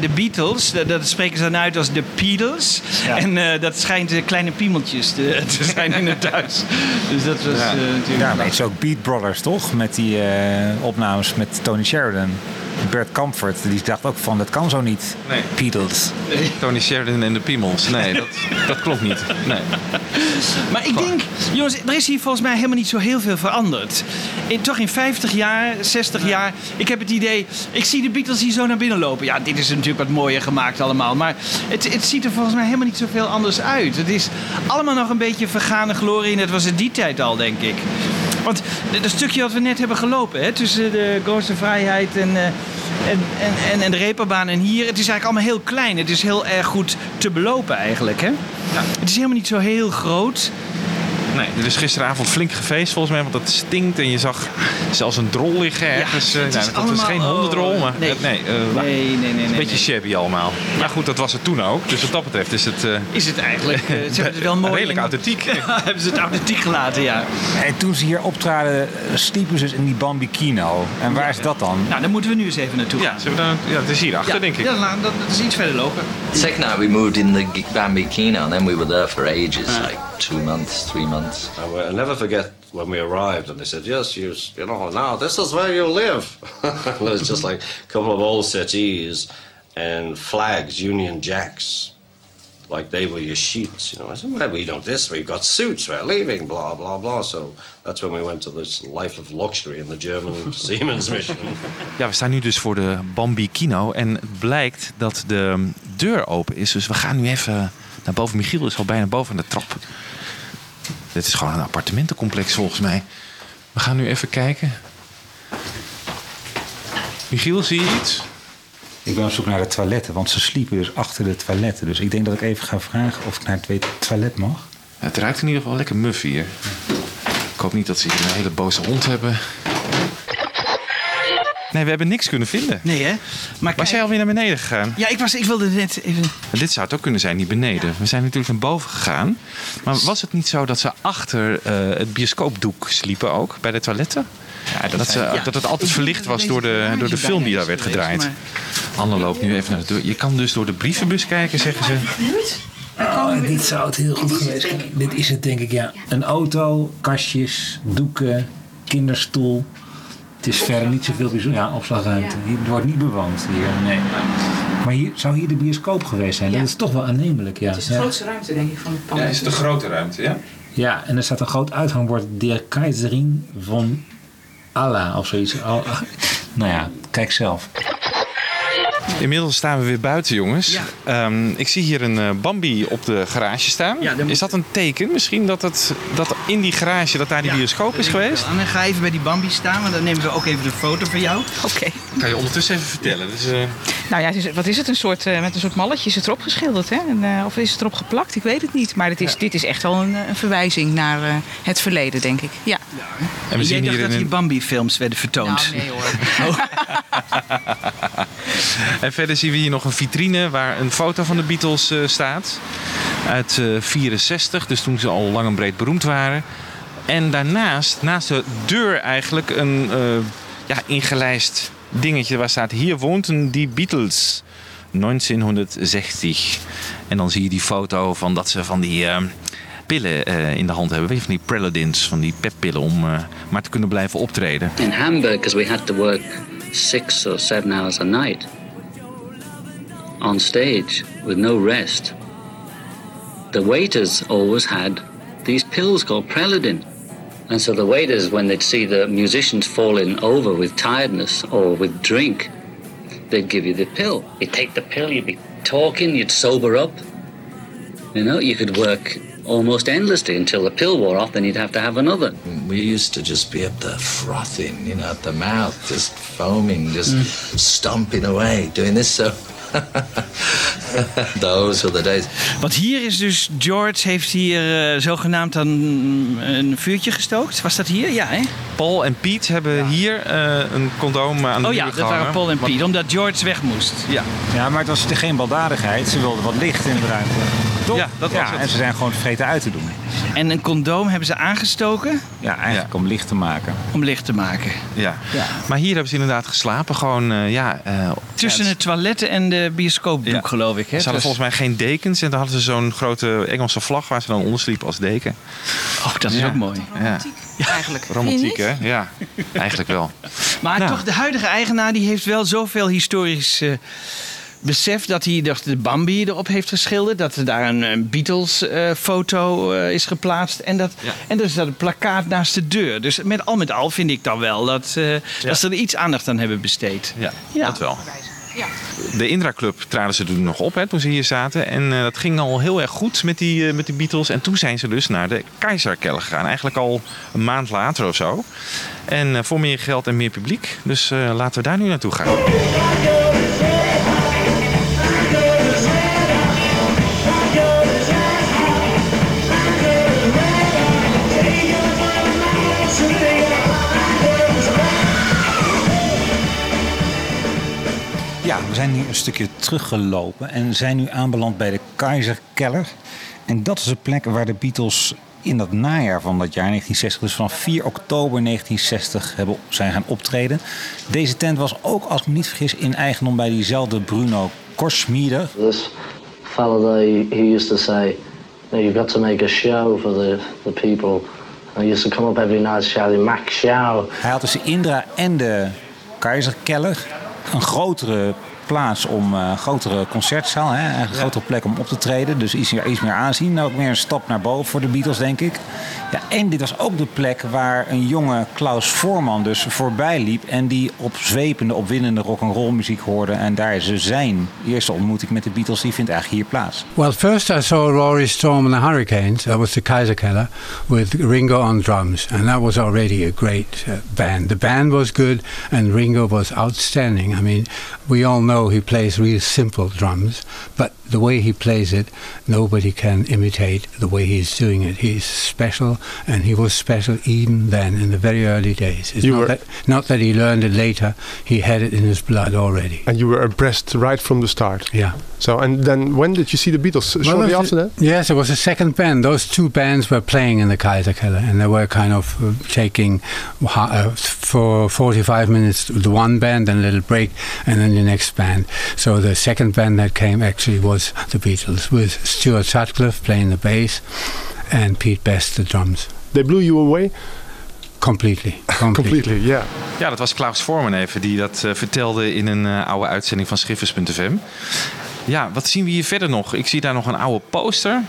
Speaker 13: de Beatles, dat, spreken ze dan uit als de Beatles. En eh, dat schijnt kleine piemeltjes te, te zijn in het Duits. Dus dat was
Speaker 12: Ja,
Speaker 13: eh, natuurlijk...
Speaker 12: ja maar het is ook Beat Brothers, toch? Met die eh, opnames met Tony Sheridan. Bert Comfort, die dacht ook van, dat kan zo niet.
Speaker 11: Nee.
Speaker 12: Beatles.
Speaker 11: Tony Sheridan en de Piemels. Nee, dat, dat klopt niet. Nee.
Speaker 13: Maar ik denk, jongens, er is hier volgens mij helemaal niet zo heel veel veranderd. In, toch in 50 jaar, 60 jaar. Ik heb het idee, ik zie de Beatles hier zo naar binnen lopen. Ja, dit is natuurlijk wat mooier gemaakt allemaal. Maar het, het ziet er volgens mij helemaal niet zoveel anders uit. Het is allemaal nog een beetje vergane glorie. En dat was in die tijd al, denk ik. Want het stukje wat we net hebben gelopen, hè, tussen de Grootste Vrijheid en, eh, en, en, en, de Reeperbaan en hier, het is eigenlijk allemaal heel klein. Het is heel erg goed te belopen eigenlijk. Hè? Het is helemaal niet zo heel groot.
Speaker 11: Nee, er is gisteravond flink gefeest volgens mij, want het stinkt. En je zag zelfs een drol liggen ergens.
Speaker 13: het
Speaker 11: Eh,
Speaker 13: is
Speaker 11: nou, dat was
Speaker 13: allemaal-
Speaker 11: geen hondendrol,
Speaker 13: oh,
Speaker 11: maar
Speaker 13: nee.
Speaker 11: eh, nee, eh,
Speaker 13: Nee, nee, nee, nee,
Speaker 11: Een beetje
Speaker 13: nee.
Speaker 11: shabby allemaal. Maar goed, dat was het toen ook. Dus wat dat betreft is het... eh,
Speaker 13: Is het eigenlijk, ze hebben het wel mooi
Speaker 11: Redelijk
Speaker 13: in-
Speaker 11: authentiek.
Speaker 13: Ja, hebben ze het authentiek gelaten, ja.
Speaker 12: En toen ze hier optraden, sliepen ze dus in die Bambikino. En waar is dat dan?
Speaker 13: Nou, daar moeten we nu eens even naartoe gaan.
Speaker 11: Zullen we dan, ja, het is hierachter,
Speaker 13: Ja,
Speaker 11: denk ik.
Speaker 13: Ja, nou, dat, dat is iets verder lopen.
Speaker 14: Second night we moved in the Bambikino, and then we were there for ages, like two months, three months.
Speaker 15: I will never forget when we arrived and they said, yes, you, you know, now this is where you live. it was just like a couple of old settees and flags, Union Jacks. Like they were your sheets, you know. I said, well, we don't this, we've got suits, we're leaving, blah, blah, blah. So that's when we went to this life of luxury in the German Siemens mission.
Speaker 11: Ja, we staan nu dus voor de Bambi Kino. En het blijkt dat de deur open is. Dus we gaan nu even naar boven. Michiel is al bijna boven aan de trap. Dit is gewoon een appartementencomplex volgens mij. We gaan nu even kijken. Michiel, zie je iets?
Speaker 12: Ik ben op zoek naar de toiletten, want ze sliepen dus achter de toiletten. Dus ik denk dat ik even ga vragen of ik naar het toilet mag.
Speaker 11: Het ruikt in ieder geval lekker muf hier. Ik hoop niet dat ze hier een hele boze hond hebben. Nee, we hebben niks kunnen vinden.
Speaker 13: Nee, hè? Maar
Speaker 11: Was jij alweer naar beneden gegaan?
Speaker 13: Ja, ik, was, ik wilde net even...
Speaker 11: Maar dit zou het ook kunnen zijn, niet beneden. We zijn natuurlijk naar boven gegaan. Maar was het niet zo dat ze achter eh, het bioscoopdoek sliepen ook, bij de toiletten? Ja, dat, ze,
Speaker 13: ja.
Speaker 11: dat het altijd verlicht was door de, door de film die daar werd gedraaid. Anne loopt nu even naar de deur. Je kan dus door de brievenbus kijken, zeggen ze.
Speaker 12: Oh, dit zou het heel goed geweest zijn. Dit is het denk ik, ja. Een auto, kastjes, doeken, kinderstoel. Het is verder niet zoveel bijzonder. Ja, opslagruimte. Hier wordt niet bewoond hier, nee. Maar hier, zou hier de bioscoop geweest zijn? Dat is toch wel aannemelijk, ja.
Speaker 8: Het is de
Speaker 12: ja.
Speaker 8: grootste ruimte, denk ik, van het pand.
Speaker 11: Ja, is het een grote ruimte, ja?
Speaker 12: Ja, en er staat een groot uithangbord. Der Keizerin von Allah of zoiets. Al- nou ja, kijk zelf.
Speaker 11: Inmiddels staan we weer buiten, jongens. Ehm, ik zie hier een eh, Bambi op de garage staan. is dat een teken misschien dat, het, dat in die garage dat daar die bioscoop is geweest?
Speaker 13: En dan ga even bij die Bambi staan, want dan nemen we ook even de foto van jou.
Speaker 8: Oké.
Speaker 11: Kan je ondertussen even vertellen? Dus, eh,
Speaker 8: Nou ja, het is, wat is het? Een soort, eh, met een soort malletje is het erop geschilderd, hè? En, eh, of is het erop geplakt? Ik weet het niet. Maar het is, dit is echt wel een, eh, een verwijzing naar eh, het verleden, denk ik. Ja.
Speaker 11: En we zien
Speaker 13: Jij dacht
Speaker 11: hier
Speaker 13: dat
Speaker 11: een-
Speaker 13: Bambi-films werden vertoond.
Speaker 8: Nou, nee hoor.
Speaker 11: En verder zien we hier nog een vitrine waar een foto van de Beatles eh, staat. Uit eh 64, dus toen ze al lang en breed beroemd waren. En daarnaast, naast de deur eigenlijk, een eh, ja, ingelijst dingetje waar staat... Hier woonden die Beatles, 1960. En dan zie je die foto van dat ze van die... eh, pillen eh, in de hand hebben. Weet je, van die Preladins, van die peppillen om eh, maar te kunnen blijven optreden.
Speaker 16: In Hamburg, because we had to work six or seven hours a night on stage with no rest, the waiters always had these pills called Preladin. And so the waiters, when they'd see the musicians falling over with tiredness or with drink, they'd give you the pill. You'd take the pill, you'd be talking, you'd sober up. You know, you could work almost endlessly until the pill wore off, then you'd have to have another.
Speaker 14: We used to just be up there frothing, you know, at the mouth, just foaming, just mm. stomping away, doing this. So those were the days.
Speaker 13: Want hier is dus, George heeft hier eh, zogenaamd dan een vuurtje gestookt. Was dat hier? Ja, hè?
Speaker 11: Paul en Piet hebben hier eh, een condoom aan de
Speaker 13: Oh ja, dat waren. Paul en Piet, omdat George weg moest.
Speaker 11: Ja.
Speaker 12: Ja, maar het was geen baldadigheid. Ze wilden wat licht in de ruimte. Toch?
Speaker 13: Ja, dat was
Speaker 12: ja,
Speaker 13: het.
Speaker 12: En ze zijn gewoon vergeten uit te doen.
Speaker 13: En een condoom hebben ze aangestoken?
Speaker 12: Ja, eigenlijk om licht te maken.
Speaker 13: Om licht te maken.
Speaker 11: Ja. Maar hier hebben ze inderdaad geslapen. Gewoon, eh, ja... eh,
Speaker 13: Tussen
Speaker 11: ja,
Speaker 13: het toilet en de bioscoopdoek, geloof ik. Hè?
Speaker 11: Ze hadden
Speaker 13: Dus-
Speaker 11: volgens mij geen dekens en dan hadden ze zo'n grote Engelse vlag waar ze dan onder sliepen als deken.
Speaker 13: Oh, dat is
Speaker 11: Ja.
Speaker 13: ook mooi.
Speaker 11: Ja.
Speaker 8: Eigenlijk.
Speaker 11: Romantiek, hè? Ja, eigenlijk wel.
Speaker 13: Maar
Speaker 11: Nou.
Speaker 13: toch, de huidige eigenaar die heeft wel zoveel historisch eh, besef dat hij dacht, de Bambi erop heeft geschilderd. Dat er daar een, een Beatles-foto eh, is geplaatst. En, dat, en er staat een plakkaat naast de deur. Dus met al met al vind ik dan wel dat, eh, dat ze er iets aandacht aan hebben besteed.
Speaker 11: Ja,
Speaker 13: Ja.
Speaker 11: dat wel.
Speaker 8: Ja.
Speaker 11: De Indra Club traden ze toen nog op hè, toen ze hier zaten. En eh, dat ging al heel erg goed met die, eh, met die Beatles. En toen zijn ze dus naar de Keizerkeller gegaan. Eigenlijk al een maand later of zo. En eh, voor meer geld en meer publiek. Dus eh, laten we daar nu naartoe gaan.
Speaker 12: Zijn hier een stukje teruggelopen en zijn nu aanbeland bij de Keizerkeller. En dat is de plek waar de Beatles in dat najaar van dat jaar 1960, dus vanaf 4 oktober 1960, hebben, zijn gaan optreden. Deze tent was ook, als ik me niet vergis, in eigendom bij diezelfde Bruno Korsmieder.
Speaker 9: This fella there, he used to say, "No, you've got to make a show for the, the people. He used to come up every night shouting, Show.
Speaker 12: Hij had dus de Indra en de Keizerkeller. Een grotere plaats om eh, een grotere concertzaal, hè, een grotere plek om op te treden. Dus iets meer, iets meer aanzien. Nou, ook meer een stap naar boven voor de Beatles, denk ik. Ja, en dit was ook de plek waar een jonge Klaus Voorman dus voorbij liep. En die op zwepende, opwindende rock'n'roll muziek hoorde. En daar is zijn eerste ontmoeting met de Beatles. Die vindt eigenlijk hier plaats.
Speaker 17: Well, first I saw Rory Storm and the Hurricanes. That was the Kaiserkeller with Ringo on drums, and that was already a great uh, band. The band was good, and Ringo was outstanding. I mean, we all know he plays real simple drums, but the way he plays it, nobody can imitate the way he's doing it. He's special, and he was special even then in the very early days. It's
Speaker 18: You
Speaker 17: not,
Speaker 18: were-
Speaker 17: that, not that he learned it later; he had it in his blood already.
Speaker 18: And you were abreast right from the start.
Speaker 17: Yeah.
Speaker 18: So, and then when did you see the Beatles?
Speaker 17: Well,
Speaker 18: Shortly
Speaker 17: it was
Speaker 18: after that?
Speaker 17: Yes, it was a second band. Those two bands were playing in the Kaiserkeller, and they were kind of uh, taking uh, for 45 minutes the one band, then a little break, and then the next band. So the second band that came actually was the Beatles, with Stuart Sutcliffe playing the bass and Pete Best the drums.
Speaker 18: They blew you away?
Speaker 17: Completely.
Speaker 18: Completely, yeah.
Speaker 11: Ja, dat was Klaus Vormen even die dat eh, vertelde in een eh, oude uitzending van Schiffers.fm. Ja, wat zien we hier verder nog? Ik zie daar nog een oude poster.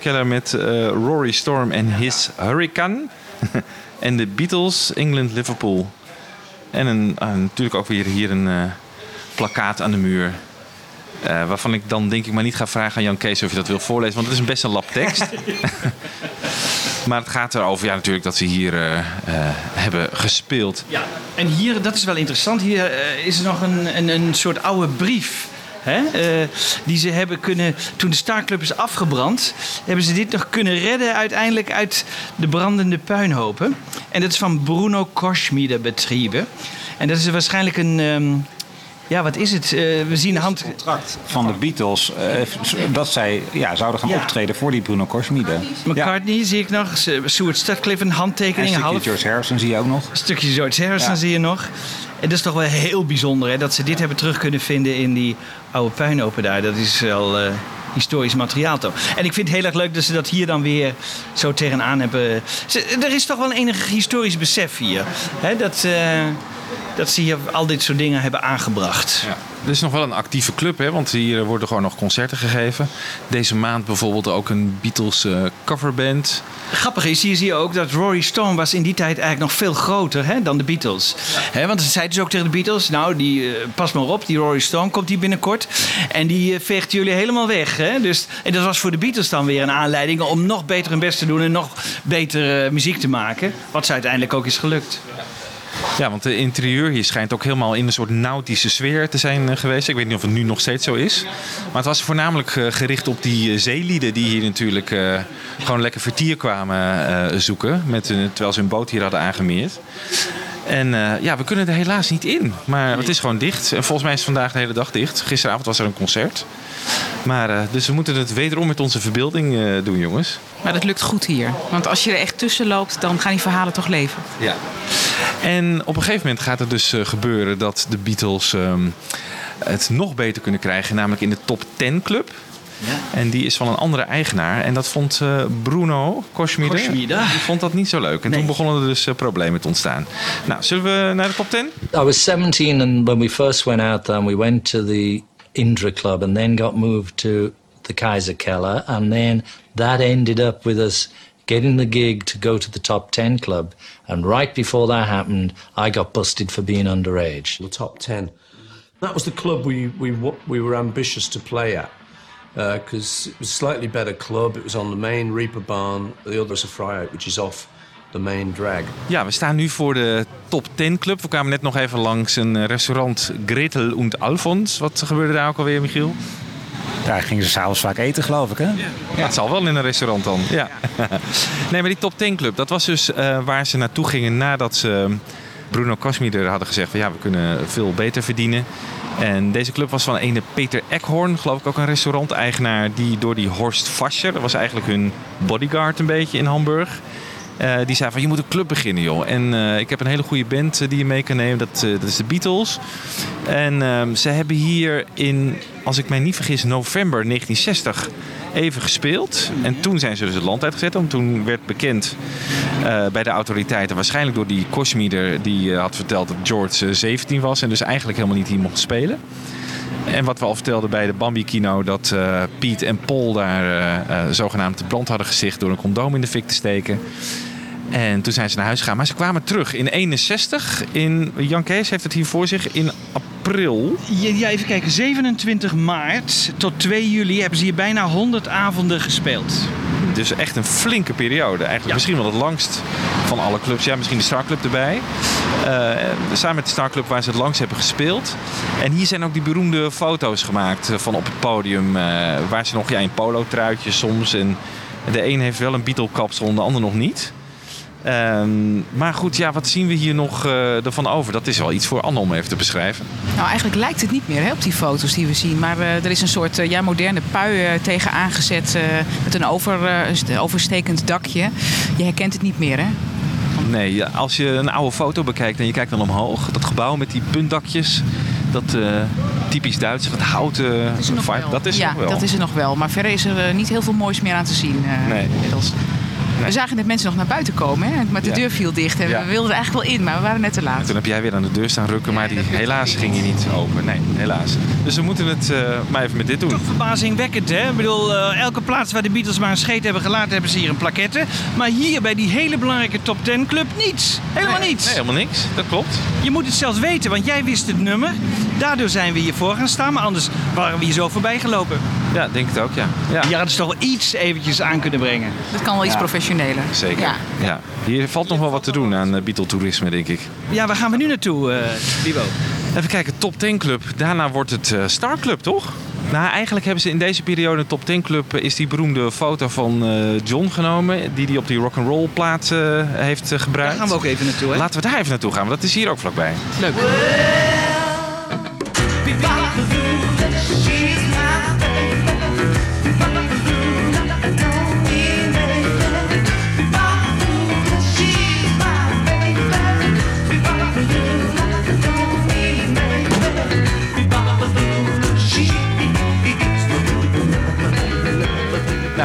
Speaker 11: Keller met eh, Rory Storm en His Hurricane. en de Beatles, England, Liverpool. En een, natuurlijk ook weer hier een eh, plakkaat aan de muur. Eh, waarvan ik dan denk ik maar niet ga vragen aan Jan Kees of je dat wil voorlezen. Want het is een best een lap tekst. maar het gaat erover ja, natuurlijk dat ze hier eh, eh, hebben gespeeld.
Speaker 13: Ja, en hier, dat is wel interessant, hier is er nog een, een, een soort oude brief. Hè, die ze hebben kunnen, toen de Starclub is afgebrand, hebben ze dit nog kunnen redden uiteindelijk uit de brandende puinhopen. En dat is van Bruno Koschmieder Betriebe. En dat is waarschijnlijk een, ehm, ja wat is het? Eh, we zien hand...
Speaker 12: contract van de Beatles eh, dat zij ja, zouden gaan
Speaker 13: Ja.
Speaker 12: optreden voor die Bruno Korsmide.
Speaker 13: McCartney zie ik nog, Stuart Sutcliffe, een
Speaker 12: En een
Speaker 13: handtekening.
Speaker 12: stukje George Harrison zie je ook nog.
Speaker 13: Een stukje George Harrison
Speaker 12: Ja.
Speaker 13: zie je nog. En dat is toch wel heel bijzonder hè, dat ze dit hebben terug kunnen vinden in die oude puinhopen daar. Dat is wel eh, historisch materiaal toch. En ik vind het heel erg leuk dat ze dat hier dan weer zo tegenaan hebben. Ze- er is toch wel een enig historisch besef hier. Hè, dat, dat ze hier al dit soort dingen hebben aangebracht.
Speaker 11: Ja. Er is nog wel een actieve club, hè, want hier worden gewoon nog concerten gegeven. Deze maand bijvoorbeeld ook een Beatles eh, coverband.
Speaker 13: Grappig is, hier zie je ook dat Rory Stone was in die tijd eigenlijk nog veel groter hè, dan de Beatles. Hè, want ze zeiden dus ook tegen de Beatles, nou, die, eh, pas maar op, die Rory Stone komt hier binnenkort. En die eh, veegt jullie helemaal weg. Hè? Dus, en dat was voor de Beatles dan weer een aanleiding om nog beter hun best te doen en nog beter eh, muziek te maken. Wat ze uiteindelijk ook is gelukt.
Speaker 11: Ja, want de interieur hier schijnt ook helemaal in een soort nautische sfeer te zijn eh, geweest. Ik weet niet of het nu nog steeds zo is. Maar het was voornamelijk eh, gericht op die eh, zeelieden die hier natuurlijk gewoon lekker vertier kwamen zoeken. Terwijl ze hun boot hier hadden aangemeerd. En eh, ja, we kunnen er helaas niet in. Maar het is gewoon dicht. En volgens mij is het vandaag de hele dag dicht. Gisteravond was er een concert. Maar, eh, dus we moeten het wederom met onze verbeelding eh, doen, jongens.
Speaker 8: Maar dat lukt goed hier. Want als je er echt tussen loopt, dan gaan die verhalen toch leven.
Speaker 11: Ja. En op een gegeven moment gaat het dus gebeuren dat de Beatles ehm, het nog beter kunnen krijgen, namelijk in de top 10 club. En die is van een andere eigenaar. En dat vond eh, Bruno Koschmieder.
Speaker 13: Koschmieder.
Speaker 11: Die vond dat niet zo leuk. En toen begonnen er dus eh, problemen te ontstaan. Nou, zullen we naar de top 10?
Speaker 14: I was 17 and when we first went out there, and we went to the Indra Club and then got moved to the Kaiser Keller. And then that ended up with us getting the gig to go to the top 10 club. And right before that happened, I got busted for being underage.
Speaker 4: The top 10. That was the club we, we, we were ambitious to play at. Because it was a slightly better club. It was on the main Reaper Barn. The other is a Fryout, which is off the main drag.
Speaker 11: Ja, we staan nu voor de top 10 club. We kwamen net nog even langs een eh, restaurant Gretel und Alfons. Wat gebeurde daar ook alweer, Michiel?
Speaker 12: Daar gingen ze s'avonds vaak eten, geloof ik, hè?
Speaker 11: Ja, het zal wel in een restaurant dan. Ja. nee, maar die top 10 club, dat was dus eh, waar ze naartoe gingen nadat ze Bruno Kosmieder hadden gezegd van ja, we kunnen veel beter verdienen. En deze club was van ene Peter Eckhorn, geloof ik ook een restauranteigenaar, die door die Horst Fascher, dat was eigenlijk hun bodyguard een beetje in Hamburg. eh, die zei van je moet een club beginnen joh. En eh, ik heb een hele goede band eh, die je mee kan nemen. Dat, dat is de Beatles. En ehm, ze hebben hier in, als ik mij niet vergis, november 1960 even gespeeld. En toen zijn ze dus het land uitgezet. Want toen werd bekend eh, bij de autoriteiten, waarschijnlijk door die Kosmieder, die eh, had verteld dat George eh, 17 was en dus eigenlijk helemaal niet hier mocht spelen. En wat we al vertelden bij de Bambi Kino, dat eh, Piet en Paul daar eh, eh, zogenaamd brand hadden gesticht door een condoom in de fik te steken. En toen zijn ze naar huis gegaan. Maar ze kwamen terug in 61. In, Jan Kees heeft het hier voor zich in april.
Speaker 13: Ja, even kijken. 27 maart tot 2 juli hebben ze hier bijna 100 avonden gespeeld.
Speaker 11: dus echt een flinke periode. Eigenlijk misschien wel het langst van alle clubs. Ja, misschien de Star Club erbij. Eh, samen met de Star Club waar ze het langst hebben gespeeld. En hier zijn ook die beroemde foto's gemaakt eh, van op het podium. eh, waar ze nog ja, in polo-truitjes soms. En de een heeft wel een Beatle-kapsel en de ander nog niet. Ehm, maar goed, ja, wat zien we hier nog eh, ervan over? Dat is wel iets voor Anne om even te beschrijven.
Speaker 8: Nou, eigenlijk lijkt het niet meer hè, op die foto's die we zien. Maar eh, er is een soort eh, ja, moderne pui tegen aangezet met een over, st- overstekend dakje. Je herkent het niet meer, hè?
Speaker 11: Nee, ja, als je een oude foto bekijkt en je kijkt dan omhoog, dat gebouw met die puntdakjes, dat typisch Duits, dat houten vibe, dat is er
Speaker 8: ja,
Speaker 11: nog wel.
Speaker 8: dat is er nog wel. Maar verder is er niet heel veel moois meer aan te zien eh,
Speaker 11: Nee.
Speaker 8: inmiddels. We zagen net mensen nog naar buiten komen, hè? maar de
Speaker 11: Ja.
Speaker 8: deur viel dicht. En
Speaker 11: Ja.
Speaker 8: we wilden er eigenlijk wel in, maar we waren net te laat.
Speaker 11: Toen heb jij weer aan de deur staan rukken, maar die, helaas ging die niet open. Nee, helaas. Dus we moeten het eh, maar even met dit doen.
Speaker 13: Verbazingwekkend, hè? Ik bedoel, eh, elke plaats waar de Beatles maar een scheet hebben gelaten, hebben ze hier een plaquette. Maar hier bij die hele belangrijke top 10 club niets. Helemaal niets.
Speaker 11: Nee, helemaal niks. Dat klopt.
Speaker 13: Je moet het zelfs weten, want jij wist het nummer. Daardoor zijn we hiervoor gaan staan, maar anders waren we hier zo voorbij gelopen.
Speaker 11: Ja, denk het ook, ja. ja.
Speaker 13: Je hadden ze toch wel iets eventjes aan kunnen brengen.
Speaker 8: Dat kan wel iets
Speaker 11: Ja. Zeker.
Speaker 8: Ja.
Speaker 11: Ja. Hier valt nog wel wat te doen aan uh, Beatle-toerisme, denk ik.
Speaker 13: Ja, waar gaan we nu naartoe, eh Bibo?
Speaker 11: Even kijken, top 10 club. Daarna wordt het eh, Star Club, toch? Nou, eigenlijk hebben ze in deze periode een top 10 club. eh, Is die beroemde foto van eh, John genomen. Die hij op die rock'n'roll plaat eh, heeft eh, gebruikt.
Speaker 13: Daar gaan we ook even naartoe, hè?
Speaker 11: Laten we daar even naartoe gaan, want dat is hier ook vlakbij.
Speaker 13: Leuk.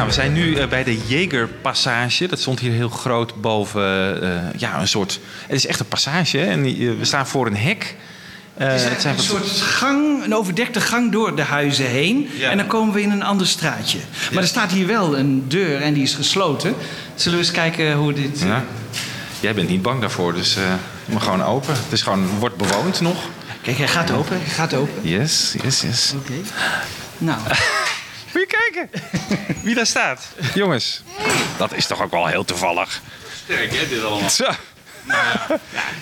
Speaker 11: Nou, we zijn nu eh, bij de Jegerpassage. Dat stond hier heel groot boven. eh, ja, een soort. Het is echt een passage. hè? En eh, we staan voor een hek.
Speaker 13: Het is
Speaker 11: het zijn
Speaker 13: een soort gang, een overdekte gang door de huizen heen.
Speaker 11: Ja.
Speaker 13: En dan komen we in een ander straatje. Maar er staat hier wel een deur en die is gesloten. Zullen we eens kijken hoe dit...
Speaker 11: Ja. Jij bent niet bang daarvoor, dus eh maar gewoon open. Het is gewoon, wordt bewoond nog.
Speaker 13: Kijk, hij gaat open. Hij gaat open.
Speaker 11: Yes, yes, yes.
Speaker 13: Oké. Nou.
Speaker 11: Moet je kijken wie daar staat. Jongens, dat is toch ook wel heel toevallig.
Speaker 19: Sterk, hè, dit allemaal.
Speaker 11: Zo.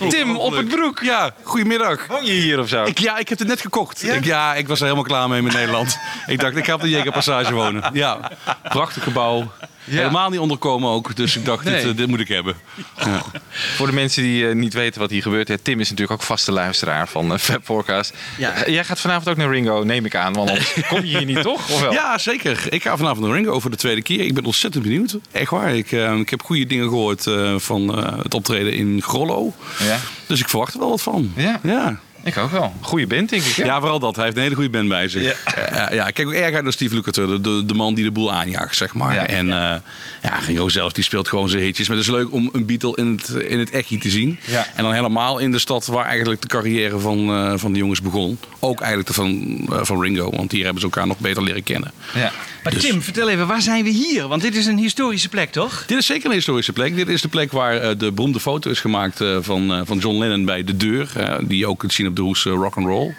Speaker 11: Tim op het broek.
Speaker 19: Ja, goedemiddag.
Speaker 11: Woon je hier of zo?
Speaker 19: Ik, ja, ik heb het net gekocht. Ja? Ik, ja, ik was er helemaal klaar mee met Nederland. ik dacht, ik ga op de Jegerpassage wonen. Ja, prachtig gebouw. Helemaal niet onderkomen ook. Dus ik dacht, dit,
Speaker 11: Nee.
Speaker 19: eh, dit moet ik hebben. Ja.
Speaker 11: Voor de mensen die eh, niet weten wat hier gebeurt. hè, Tim is natuurlijk ook vaste luisteraar van uh, Fab Forecast.
Speaker 19: Ja.
Speaker 11: Jij gaat vanavond ook naar Ringo, neem ik aan. Want anders kom je hier niet, toch? Of wel?
Speaker 19: Ja, zeker. Ik ga vanavond naar Ringo voor de tweede keer. Ik ben ontzettend benieuwd. Echt waar. Ik, eh, ik heb goede dingen gehoord eh, van eh, het optreden in Grollo.
Speaker 11: Ja.
Speaker 19: Dus ik verwacht er wel wat van.
Speaker 11: Ja.
Speaker 19: Ja.
Speaker 11: Ik ook wel. Goede band, denk ik. Hè?
Speaker 19: Ja, vooral dat. Hij heeft een hele goede band bij zich. Ja, ja, ik kijk ook erg uit naar Steve Lukather, de, de, de man die de boel aanjaagt, zeg maar.
Speaker 11: Ja.
Speaker 19: En eh ja, Ringo zelf, die speelt gewoon zijn hitjes. Maar het is leuk om een Beatle in het, in het echtje te zien.
Speaker 11: Ja.
Speaker 19: En dan helemaal in de stad waar eigenlijk de carrière van, eh, van de jongens begon. Ook eigenlijk de van, eh, van Ringo, want hier hebben ze elkaar nog beter leren kennen.
Speaker 11: Ja.
Speaker 13: Maar
Speaker 19: Dus-
Speaker 13: Tim, vertel even, waar zijn we hier? Want dit is een historische plek, toch?
Speaker 19: Dit is zeker een historische plek. Dit is de plek waar eh, de beroemde foto is gemaakt eh, van, eh, van John Lennon bij de deur. eh, die je ook kunt zien op de hoes Rock and Roll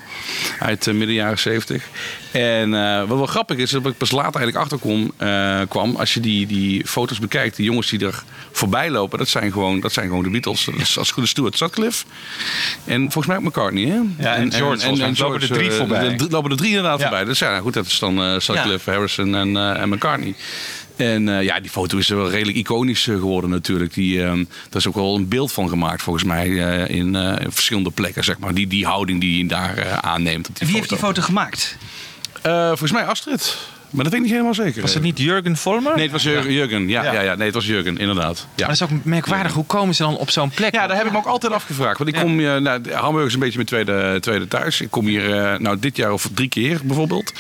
Speaker 19: uit midden jaren 70. En eh, wat wel grappig is, dat ik pas later eigenlijk achterkom eh, kwam. Als je die, die foto's bekijkt, die jongens die er voorbij lopen, dat zijn gewoon, dat zijn gewoon de Beatles. Dat is als het goed is Stuart Sutcliffe. En volgens mij ook McCartney. Hè?
Speaker 11: Ja, en George, volgens mij lopen er drie voorbij.
Speaker 19: Er lopen er drie inderdaad
Speaker 11: Ja.
Speaker 19: voorbij. Dus ja, goed, dat is dan eh Sutcliffe, Harrison en, eh, en McCartney. En eh, ja, die foto is wel redelijk iconisch eh, geworden natuurlijk. Die, eh, daar is ook wel een beeld van gemaakt volgens mij in, verschillende plekken. Zeg maar. die, die houding die hij daar aanneemt op die
Speaker 13: Wie
Speaker 19: foto.
Speaker 13: heeft die foto gemaakt?
Speaker 19: Volgens mij Astrid. Maar dat weet ik niet helemaal zeker.
Speaker 11: Was het niet Jurgen Vollmer?
Speaker 19: Nee, het was Jurgen. Jurgen. Ja,
Speaker 11: Ja.
Speaker 19: ja. Ja, nee, het was Jurgen, inderdaad. Ja.
Speaker 11: Maar dat is ook merkwaardig. Hoe komen ze dan op zo'n plek?
Speaker 19: Ja, daar heb ik me ook altijd afgevraagd. Want ik kom hier, nou, Hamburg is een beetje mijn tweede, tweede thuis. Ik kom hier eh, nou, dit jaar of drie keer bijvoorbeeld.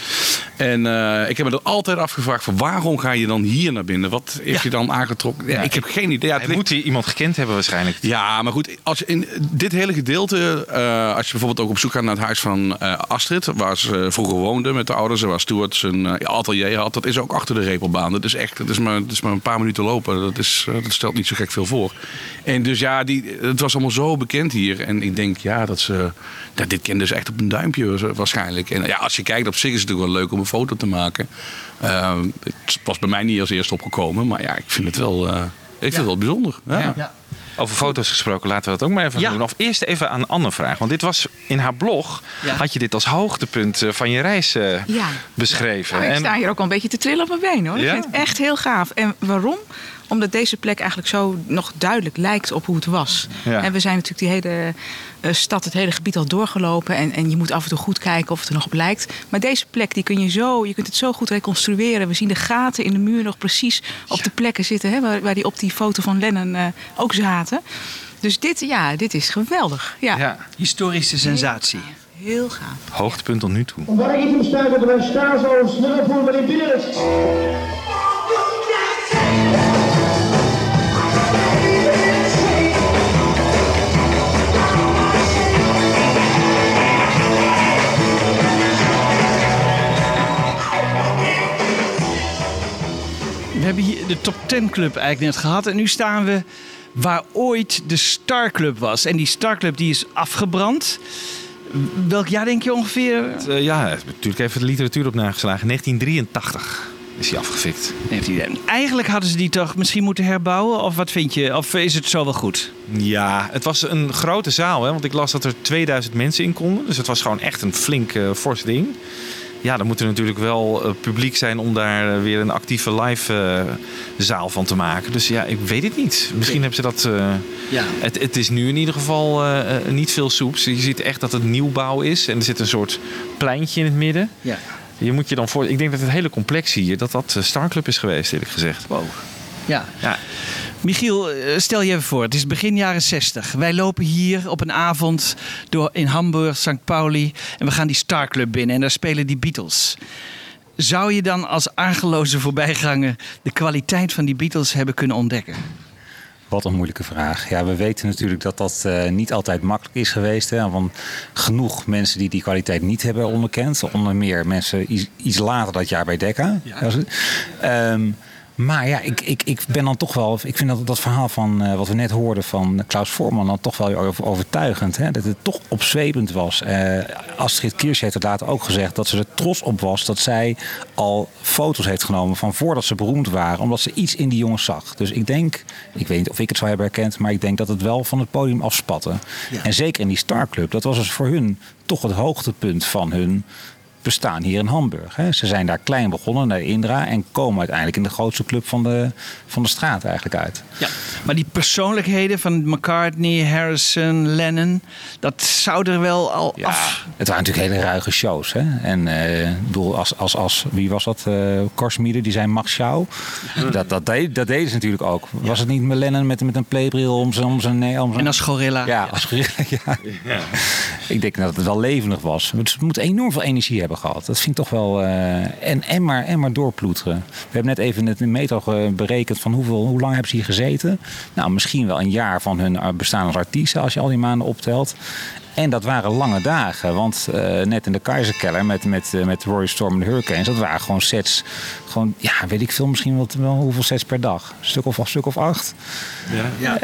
Speaker 19: En eh, ik heb me dat altijd afgevraagd: van waarom ga je dan hier naar binnen? Wat heeft je dan aangetrokken? Ja, ik heb geen idee. Ja, het
Speaker 11: Hij moet hier iemand gekend hebben waarschijnlijk.
Speaker 19: ja, maar goed, als je in dit hele gedeelte, eh, als je bijvoorbeeld ook op zoek gaat naar het huis van eh, Astrid, waar ze vroeger woonde met de ouders, en waar Stuart zijn eh, atelier had, dat is ook achter de Repelbaan. Dat is echt, dat is maar, dat is maar een paar minuten lopen. Dat, is, eh, dat stelt niet zo gek veel voor. En dus ja, die, het was allemaal zo bekend hier. En ik denk, ja, dat ze, dat dit kenden ze echt op een duimpje waarschijnlijk. En ja, als je kijkt op zich is het natuurlijk wel leuk om een foto te maken. Eh, het was bij mij niet als eerste opgekomen, maar ja, ik vind het wel, eh, ik vind het wel bijzonder. Ja.
Speaker 11: Over foto's gesproken, laten we dat ook maar even
Speaker 13: Ja.
Speaker 11: doen. Of eerst even aan Anne vragen. Want dit was in haar blog,
Speaker 13: Ja.
Speaker 11: had je dit als hoogtepunt eh, van je reis eh,
Speaker 8: Ja.
Speaker 11: beschreven.
Speaker 8: Nou, ik sta hier ook al een beetje te trillen op mijn been hoor. Ik vind het echt heel gaaf. En waarom? Omdat deze plek eigenlijk zo nog duidelijk lijkt op hoe het was.
Speaker 11: Ja.
Speaker 8: En we zijn natuurlijk die hele eh, stad, het hele gebied al doorgelopen. En, en je moet af en toe goed kijken of het er nog op lijkt. Maar deze plek, die kun je zo, je kunt het zo goed reconstrueren. We zien de gaten in de muur nog precies op de plekken zitten. Hè, waar, waar die op die foto van Lennon eh, ook zaten. Dus dit, ja, dit is geweldig. Ja.
Speaker 13: Historische sensatie.
Speaker 8: Heel gaaf.
Speaker 11: Hoogtepunt tot nu toe.
Speaker 10: Waar ik hem sta, dat wij staan zo snel voor met die
Speaker 13: We hebben hier de Top 10 Club eigenlijk net gehad. En nu staan we waar ooit de Star Club was. En die Star Club die is afgebrand. Welk jaar denk je ongeveer?
Speaker 11: Eh, ja, natuurlijk even de literatuur op nageslagen. 1983 is hij afgefikt.
Speaker 13: Heeft hij Eigenlijk hadden ze die toch misschien moeten herbouwen? Of wat vind je? Of is het zo wel goed?
Speaker 11: Ja, het was een grote zaal. Hè, want ik las dat er 2000 mensen in konden. Dus het was gewoon echt een flink eh, fors ding. Ja, dan moet er natuurlijk wel eh, publiek zijn om daar eh, weer een actieve live eh, zaal van te maken. Dus ja, ik weet het niet. Misschien hebben ze dat...
Speaker 13: Ja.
Speaker 11: het, het is nu in ieder geval niet veel soeps. Je ziet echt dat het nieuwbouw is. En er zit een soort pleintje in het midden.
Speaker 13: Ja.
Speaker 11: Je moet je dan voor... Ik denk dat het hele complex hier, dat dat eh, Star Club is geweest, eerlijk gezegd.
Speaker 13: Wow. Ja.
Speaker 11: Ja.
Speaker 13: Michiel, eh, stel je even voor, het is begin jaren 60. Wij lopen hier op een avond door in Hamburg, St. Pauli. En we gaan die Star Club binnen en daar spelen die Beatles. Zou je dan als argeloze voorbijganger de kwaliteit van die Beatles hebben kunnen ontdekken?
Speaker 12: Wat een moeilijke vraag. Ja, we weten natuurlijk dat dat eh, niet altijd makkelijk is geweest. Hè, want genoeg mensen die die kwaliteit niet hebben onderkend. Onder meer mensen iets, iets later dat jaar bij Decca. Ehm, maar ja, ik, ik, ik ben dan toch wel. Ik vind dat, dat verhaal van eh, wat we net hoorden van Klaus Voorman dan toch wel over- overtuigend. Hè? Dat het toch opzwepend was. Eh, Astrid Kirsch heeft het later ook gezegd dat ze er trots op was dat zij al foto's heeft genomen van voordat ze beroemd waren. Omdat ze iets in die jongens zag. Dus ik denk, ik weet niet of ik het zou hebben herkend, maar ik denk dat het wel van het podium afspatte. En zeker in die Star Club, dat was dus voor hun toch het hoogtepunt van hun bestaan hier in Hamburg. Hè. Ze zijn daar klein begonnen, naar Indra, en komen uiteindelijk in de grootste club van de, van de straat eigenlijk uit.
Speaker 13: Ja, maar die persoonlijkheden van McCartney, Harrison, Lennon, dat zou er wel al af.
Speaker 12: Het waren natuurlijk hele ruige shows. Hè? En eh, bedoel, als, als, als, wie was dat? eh Korsmiede, die zei Max Schau. Dat, dat, deed, dat deden ze natuurlijk ook. Was het niet met Lennon met, met een playbril om zijn... Om zijn, nee, om zijn
Speaker 13: En als gorilla.
Speaker 12: Ja, als gorilla, ja. Ik denk dat het wel levendig was. Het moet enorm veel energie hebben gehad. Dat vind ik toch wel... eh, en, en, maar, en maar doorploeteren. We hebben net even in metro ge- berekend van hoeveel, hoe lang hebben ze hier gezeten. Nou, misschien wel een jaar van hun eh, bestaan als artiesten... als je al die maanden optelt. En dat waren lange dagen. Want eh, net in de Keizerkeller met, met, eh, met Rory Storm en de Hurricanes... dat waren gewoon sets... Gewoon, ja, weet ik veel, misschien wel, wel hoeveel sets per dag. Een stuk of, een stuk of acht.
Speaker 11: Ja.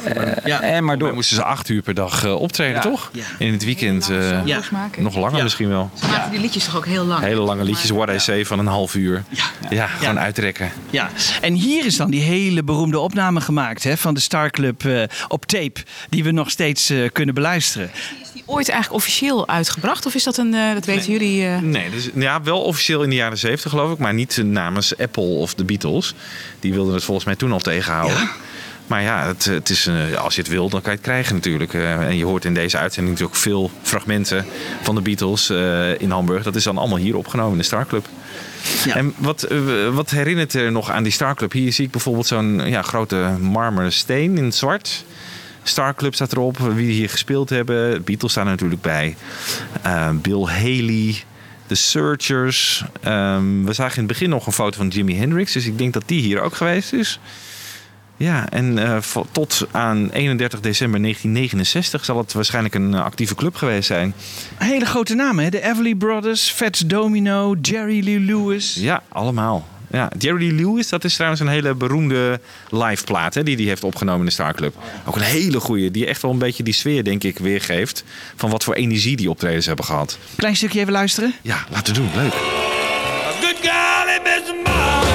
Speaker 12: Ja. En maar door...
Speaker 11: moesten ze acht uur per dag eh, optreden,
Speaker 12: Ja.
Speaker 11: toch? In het weekend eh,
Speaker 8: Ja. maken.
Speaker 11: nog langer misschien wel.
Speaker 8: Ze maakten die liedjes toch ook heel lang.
Speaker 11: Hele lange liedjes, What I Say, van een half uur. Ja, gewoon uitrekken.
Speaker 13: Ja, en hier is dan die hele beroemde opname gemaakt hè, van de Star Club eh, op tape, die we nog steeds eh, kunnen beluisteren.
Speaker 8: Ooit eigenlijk officieel uitgebracht? Of is dat een, eh, dat weten jullie... eh,
Speaker 11: Nee, dus, ja, wel officieel in de jaren zeventig geloof ik, maar niet eh, namens Apple of de Beatles. Die wilden het volgens mij toen al tegenhouden. Maar ja, het, het is, eh, als je het wil, dan kan je het krijgen natuurlijk. Eh, en je hoort in deze uitzending natuurlijk veel fragmenten van de Beatles eh, in Hamburg. Dat is dan allemaal hier opgenomen in de Star Club. En wat, eh, wat herinnert er nog aan die Star Club? Hier zie ik bijvoorbeeld zo'n ja, grote marmeren steen in het zwart. Star Club staat erop, wie hier gespeeld hebben. Beatles staan er natuurlijk bij. Eh, Bill Haley, The Searchers. Ehm, we zagen in het begin nog een foto van Jimi Hendrix. Dus ik denk dat die hier ook geweest is. Ja, en eh, tot aan 31 december 1969 zal het waarschijnlijk een eh, actieve club geweest zijn.
Speaker 13: Hele grote namen, hè? de Everly Brothers, Fats Domino, Jerry Lee Lewis.
Speaker 11: Ja, allemaal. Ja, Jerry Lee Lewis, dat is trouwens een hele beroemde live plaat hè, die hij heeft opgenomen in de Star Club. Ook een hele goeie, die echt wel een beetje die sfeer, denk ik, weergeeft. Van wat voor energie die optredens hebben gehad.
Speaker 13: Klein stukje even luisteren.
Speaker 11: Ja, laten we doen. Leuk.
Speaker 2: A good
Speaker 10: him is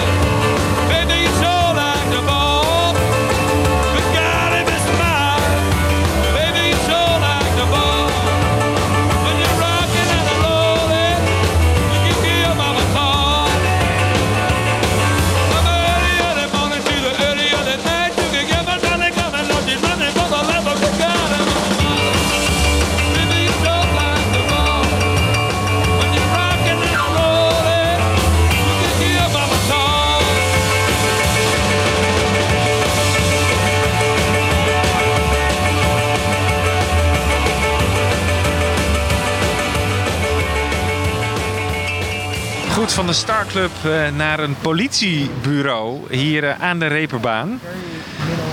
Speaker 11: Van de Star Club eh, naar een politiebureau hier eh, aan de Reperbaan.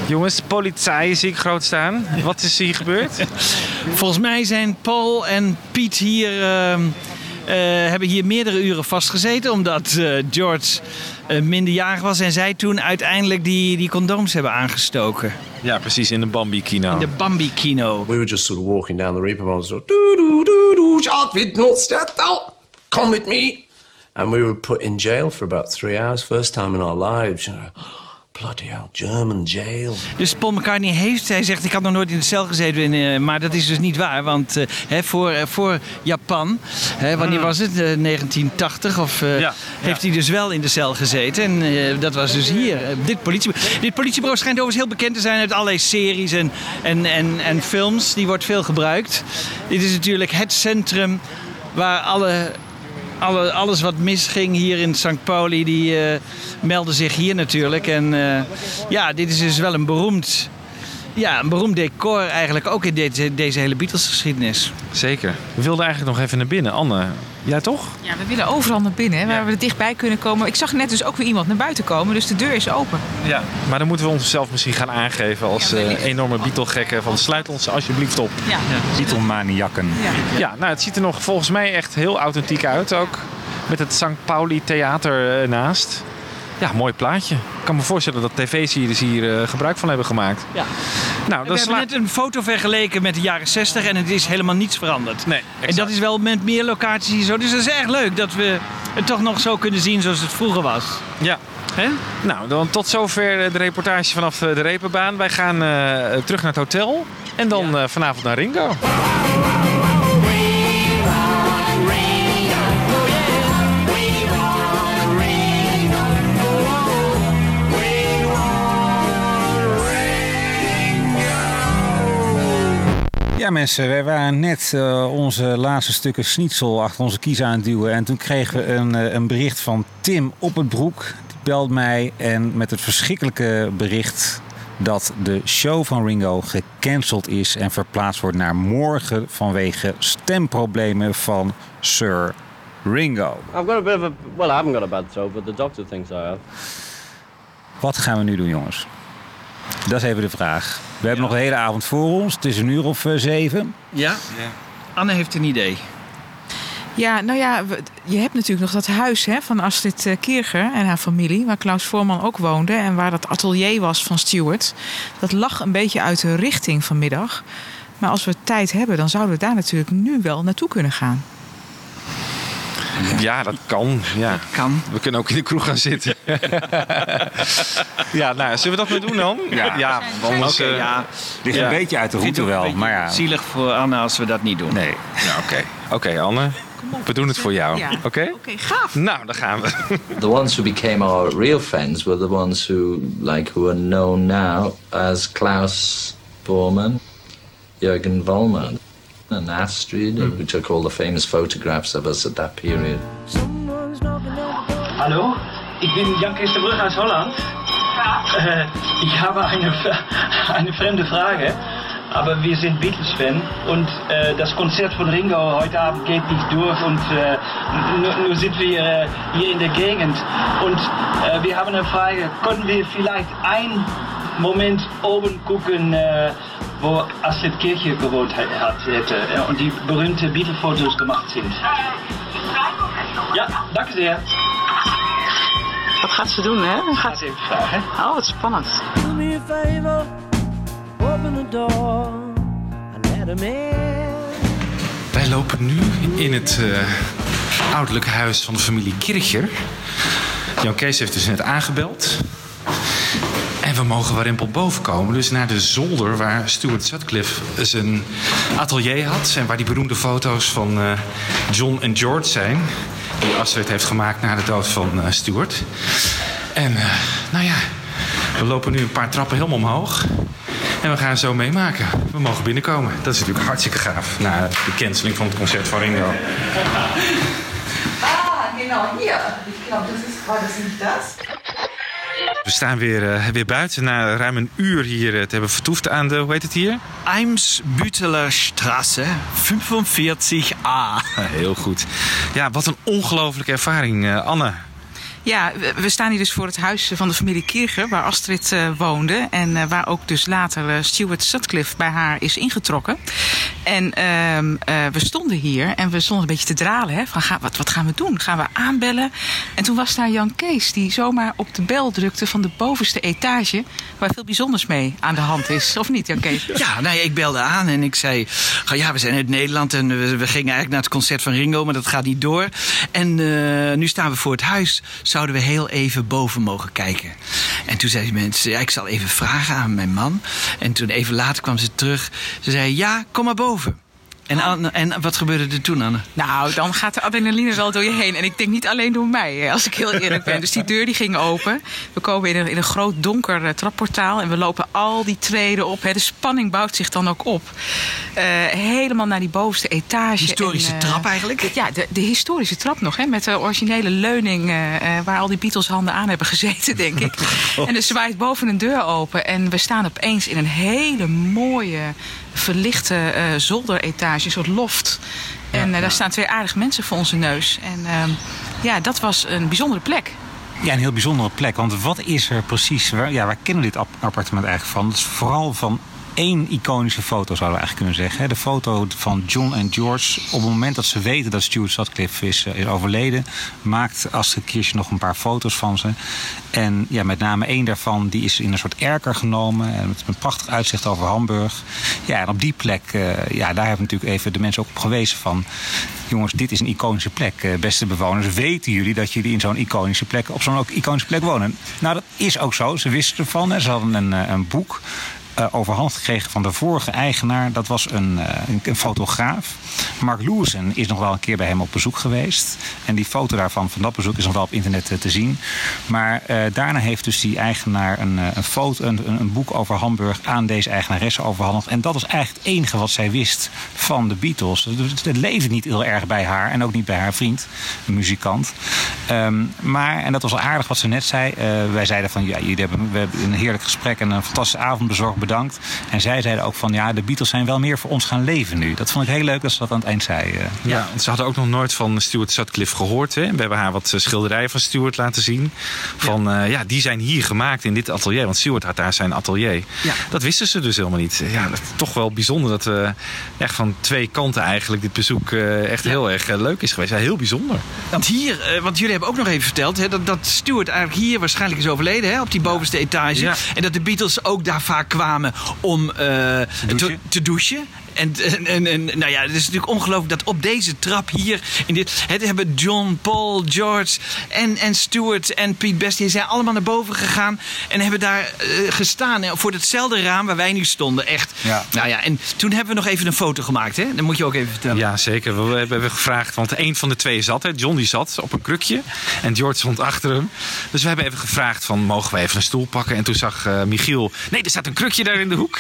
Speaker 11: Jongens, politie zie ik groot staan. Wat is hier gebeurd?
Speaker 13: Volgens mij zijn Paul en Piet hier, ehm, eh, hebben hier meerdere uren vastgezeten. Omdat eh, George minderjarig was en zij toen uiteindelijk die, die condooms hebben aangestoken.
Speaker 11: Ja, precies, in de Bambi-kino.
Speaker 13: In de Bambi-kino.
Speaker 4: We were just sort of walking down the Reeperbahn, with not step out, come with me. And we were put in jail for about three hours, first time in our lives, you know. Bloody hell, German jail.
Speaker 13: Dus Paul McCartney heeft, hij zegt, ik had nog nooit in de cel gezeten, in, eh, maar dat is dus niet waar. Want eh, hè, voor, eh, voor Japan, hè, wanneer was het? Eh, 1980 of eh, heeft hij dus wel in de cel gezeten. En eh, dat was dus hier. Dit, politie, dit politiebureau schijnt overigens heel bekend te zijn uit allerlei series en, en, en, en films. Die wordt veel gebruikt. Dit is natuurlijk het centrum waar alle alle, alles wat misging hier in St. Pauli, die eh meldde zich hier natuurlijk. En eh, ja, dit is dus wel een beroemd, ja, een beroemd decor eigenlijk ook in deze, deze hele Beatles-geschiedenis.
Speaker 11: Zeker. We wilden eigenlijk nog even naar binnen. Anne, jij toch?
Speaker 8: Ja, we willen overal naar binnen, hè, waar we er dichtbij kunnen komen. Ik zag net dus ook weer iemand naar buiten komen, dus de deur is open.
Speaker 11: Ja. Maar dan moeten we onszelf misschien gaan aangeven als eh, enorme Beatle-gekken. Van sluit ons alsjeblieft op.
Speaker 8: Ja.
Speaker 12: Beatle-maniakken.
Speaker 8: Ja.
Speaker 11: Ja, nou het ziet er nog volgens mij echt heel authentiek uit ook. Met het St. Pauli Theater eh, naast. Ja, mooi plaatje. Ik kan me voorstellen dat tv-series hier eh, gebruik van hebben gemaakt.
Speaker 13: Ja.
Speaker 11: Nou,
Speaker 13: we
Speaker 11: dat
Speaker 13: hebben
Speaker 11: sla-
Speaker 13: net een foto vergeleken met de jaren 60 en het is helemaal niets veranderd.
Speaker 11: Nee,
Speaker 13: en dat is wel met meer locaties hier zo. Dus dat is erg leuk dat we het toch nog zo kunnen zien zoals het vroeger was.
Speaker 11: Ja. Nou, dan tot zover eh, de reportage vanaf eh, de Repenbaan. Wij gaan terug naar het hotel. En dan vanavond naar Ringo.
Speaker 12: Ja mensen, wij waren net eh, onze laatste stukken schnitzel achter onze kies aan het duwen. En toen kregen we een, eh, een bericht van Tim op het broek. Die belt mij en met het verschrikkelijke bericht dat de show van Ringo gecanceld is en verplaatst wordt naar morgen vanwege stemproblemen van Sir Ringo.
Speaker 20: I've got a bit of a. Well, I haven't got a bad throat, but the doctor thinks I have.
Speaker 12: Wat gaan we nu doen jongens? Dat is even de vraag. We hebben nog de hele avond voor ons. Het is een uur of eh, zeven.
Speaker 13: Ja? Anne heeft een idee.
Speaker 8: Ja, nou ja, je hebt natuurlijk nog dat huis hè, van Astrid eh, Kierger en haar familie, waar Klaus Voorman ook woonde en waar dat atelier was van Stewart. Dat lag een beetje uit de richting vanmiddag. Maar als we tijd hebben, dan zouden we daar natuurlijk nu wel naartoe kunnen gaan.
Speaker 11: Ja, dat kan. Ja.
Speaker 13: kan.
Speaker 11: We kunnen ook in de kroeg gaan zitten. ja, nou, zullen we dat maar doen dan?
Speaker 12: Ja.
Speaker 11: anders...
Speaker 13: Oké,
Speaker 11: eh,
Speaker 13: ja.
Speaker 12: Ligt een beetje uit de route wel, maar ja.
Speaker 13: Zielig voor Anne als we dat niet doen.
Speaker 12: Nee.
Speaker 11: Nou, oké. Oké, Anne. We doen het voor jou.
Speaker 8: Ja.
Speaker 11: Oké?
Speaker 8: Oké, gaaf.
Speaker 11: Nou, dan gaan we.
Speaker 14: The ones who became our real friends were the ones who, like, who are known now as Klaus Bormann, Jürgen Vollmann, and Astrid, who took all the famous photographs of us at that period.
Speaker 21: Hallo, ich bin Jan-Christer Brüch aus Holland. Äh, ich habe eine, eine fremde Frage, aber wir sind Beatles-Fan und äh, das Konzert von Ringo heute Abend geht nicht durch und äh, nur, nur sind wir hier in der Gegend. Und wir haben eine Frage, können wir vielleicht einen Moment oben gucken, wo Astrid Kirche gewohnt hat, hätte und die berühmte Beatle-Fotos gemacht sind? Ja, danke sehr.
Speaker 8: Wat gaat ze doen, hè?
Speaker 21: Gaat ze even vragen.
Speaker 8: Oh, wat spannend.
Speaker 10: Do me a favor, open the door and let him in.
Speaker 11: Wij lopen nu in het eh, ouderlijke huis van de familie Kircher. Jan Kees heeft dus net aangebeld. En we mogen warempel boven komen. Dus naar de zolder waar Stuart Sutcliffe zijn atelier had. En waar die beroemde foto's van eh, John en George zijn. Die Astrid heeft gemaakt na de dood van eh, Stuart. En eh, nou ja, we lopen nu een paar trappen helemaal omhoog. En we gaan zo meemaken. We mogen binnenkomen. Dat is natuurlijk hartstikke gaaf. Na de canceling van het concert van Ringo.
Speaker 8: Ah, genau hier. Das ist, war das nicht das?
Speaker 11: We staan weer, eh, weer buiten na ruim een uur hier eh, te hebben vertoefd aan de, hoe heet het hier?
Speaker 13: Eimsbütteler Straße 45a.
Speaker 11: Heel goed. Ja, wat een ongelofelijke ervaring, eh, Anne.
Speaker 8: Ja, we- staan hier dus voor het huis van de familie Kircher, waar Astrid eh, woonde. En eh, waar ook dus later eh, Stuart Sutcliffe bij haar is ingetrokken. En ehm, eh, we stonden hier en we stonden een beetje te dralen. Hè, van, wat, wat gaan we doen? Gaan we aanbellen? En toen was daar Jan Kees, die zomaar op de bel drukte van de bovenste etage. Waar veel bijzonders mee aan de hand is. Of niet, Jan Kees?
Speaker 13: Ja, nee, ik belde aan en ik zei... "Goh, Ja, we zijn uit Nederland en we, we gingen eigenlijk naar het concert van Ringo... maar dat gaat niet door. En nu staan we voor het huis. Zouden we heel even boven mogen kijken? En toen zei die mensen... Ja, ik zal even vragen aan mijn man. En toen even later kwam ze terug. Ze zei, ja, kom maar boven. En, Anne- en wat gebeurde er toen, Anne?
Speaker 8: Nou, dan gaat de adrenaline wel door je heen. En ik denk niet alleen door mij, als ik heel eerlijk ben. Dus die deur die ging open. We komen in een, in een groot donker eh, trapportaal. En we lopen al die treden op. Hè. De spanning bouwt zich dan ook op. Eh, helemaal naar die bovenste etage.
Speaker 13: Historische
Speaker 8: En, eh,
Speaker 13: trap eigenlijk?
Speaker 8: Ja, de, de historische trap nog. Hè, met de originele leuning waar al die Beatles handen aan hebben gezeten, denk ik. En dus zwaait boven een deur open. En we staan opeens in een hele mooie, verlichte eh zolderetage. Een soort loft. En eh, daar staan twee aardige mensen voor onze neus. En ehm, ja, dat was een bijzondere plek.
Speaker 12: Ja, een heel bijzondere plek. Want wat is er precies? Waar, ja, waar kennen we dit app- appartement eigenlijk van? Het is vooral van één iconische foto, zouden we eigenlijk kunnen zeggen. De foto van John en George. Op het moment dat ze weten dat Stuart Sutcliffe is, eh, is overleden... maakt Astrid Kirchner nog een paar foto's van ze. En ja, met name één daarvan die is in een soort erker genomen. En met een prachtig uitzicht over Hamburg. Ja, en op die plek, eh, ja, daar hebben natuurlijk even de mensen ook op gewezen van... jongens, dit is een iconische plek. Eh, beste bewoners, weten jullie dat jullie in zo'n iconische plek... op zo'n iconische plek wonen? Nou, dat is ook zo. Ze wisten ervan. Ze hadden een, eh, een boek eh, overhandigd gekregen van de vorige eigenaar. Dat was een, eh, een, een fotograaf. Mark Lewison is nog wel een keer bij hem op bezoek geweest. En die foto daarvan, van dat bezoek, is nog wel op internet eh, te zien. Maar eh, daarna heeft dus die eigenaar een, eh, een, foto, een, een, boek over Hamburg aan deze eigenaresse overhandigd. En dat was eigenlijk het enige wat zij wist van de Beatles. Dus het leefde niet heel erg bij haar en ook niet bij haar vriend, een muzikant. Ehm, maar, en dat was wel aardig wat ze net zei. eh, wij zeiden van, ja, jullie hebben, we hebben een heerlijk gesprek en een fantastische avond bezorgd, bedankt. En zij zeiden ook van, ja, de Beatles zijn wel meer voor ons gaan leven nu. Dat vond ik heel leuk dat ze dat aan het eind zei. eh.
Speaker 11: Ja, ze hadden ook nog nooit van Stuart Sutcliffe gehoord. Hè? We hebben haar wat eh, schilderijen van Stuart laten zien. Van, ja. ja, die zijn hier gemaakt in dit atelier. Want Stuart had daar zijn atelier.
Speaker 13: Ja.
Speaker 11: Dat wisten ze dus helemaal niet. Ja, dat is toch wel bijzonder dat we echt van twee kanten eigenlijk dit bezoek eh, echt heel erg eh, leuk is geweest. Ja, heel bijzonder.
Speaker 13: Want hier, eh, want jullie hebben ook nog even verteld hè, dat, dat Stuart eigenlijk hier waarschijnlijk is overleden, hè, op die bovenste etage.
Speaker 11: Ja.
Speaker 13: En dat de Beatles ook daar vaak kwamen om eh, te,
Speaker 12: douchen.
Speaker 13: te douchen. En, en, en, nou ja, het is natuurlijk ongelooflijk dat op deze trap hier, in dit, het hebben John, Paul, George en, en Stuart en Pete Best, die zijn allemaal naar boven gegaan en hebben daar eh, gestaan voor hetzelfde raam waar wij nu stonden. Echt.
Speaker 12: Ja.
Speaker 13: Nou ja, en toen hebben we nog even een foto gemaakt, hè? Dat moet je ook even vertellen.
Speaker 11: Ja, zeker. We hebben gevraagd, want een van de twee zat. Hè. John die zat op een krukje en George stond achter hem. Dus we hebben even gevraagd van, mogen we even een stoel pakken? En toen zag eh, Michiel, nee, er staat een krukje daar in de hoek.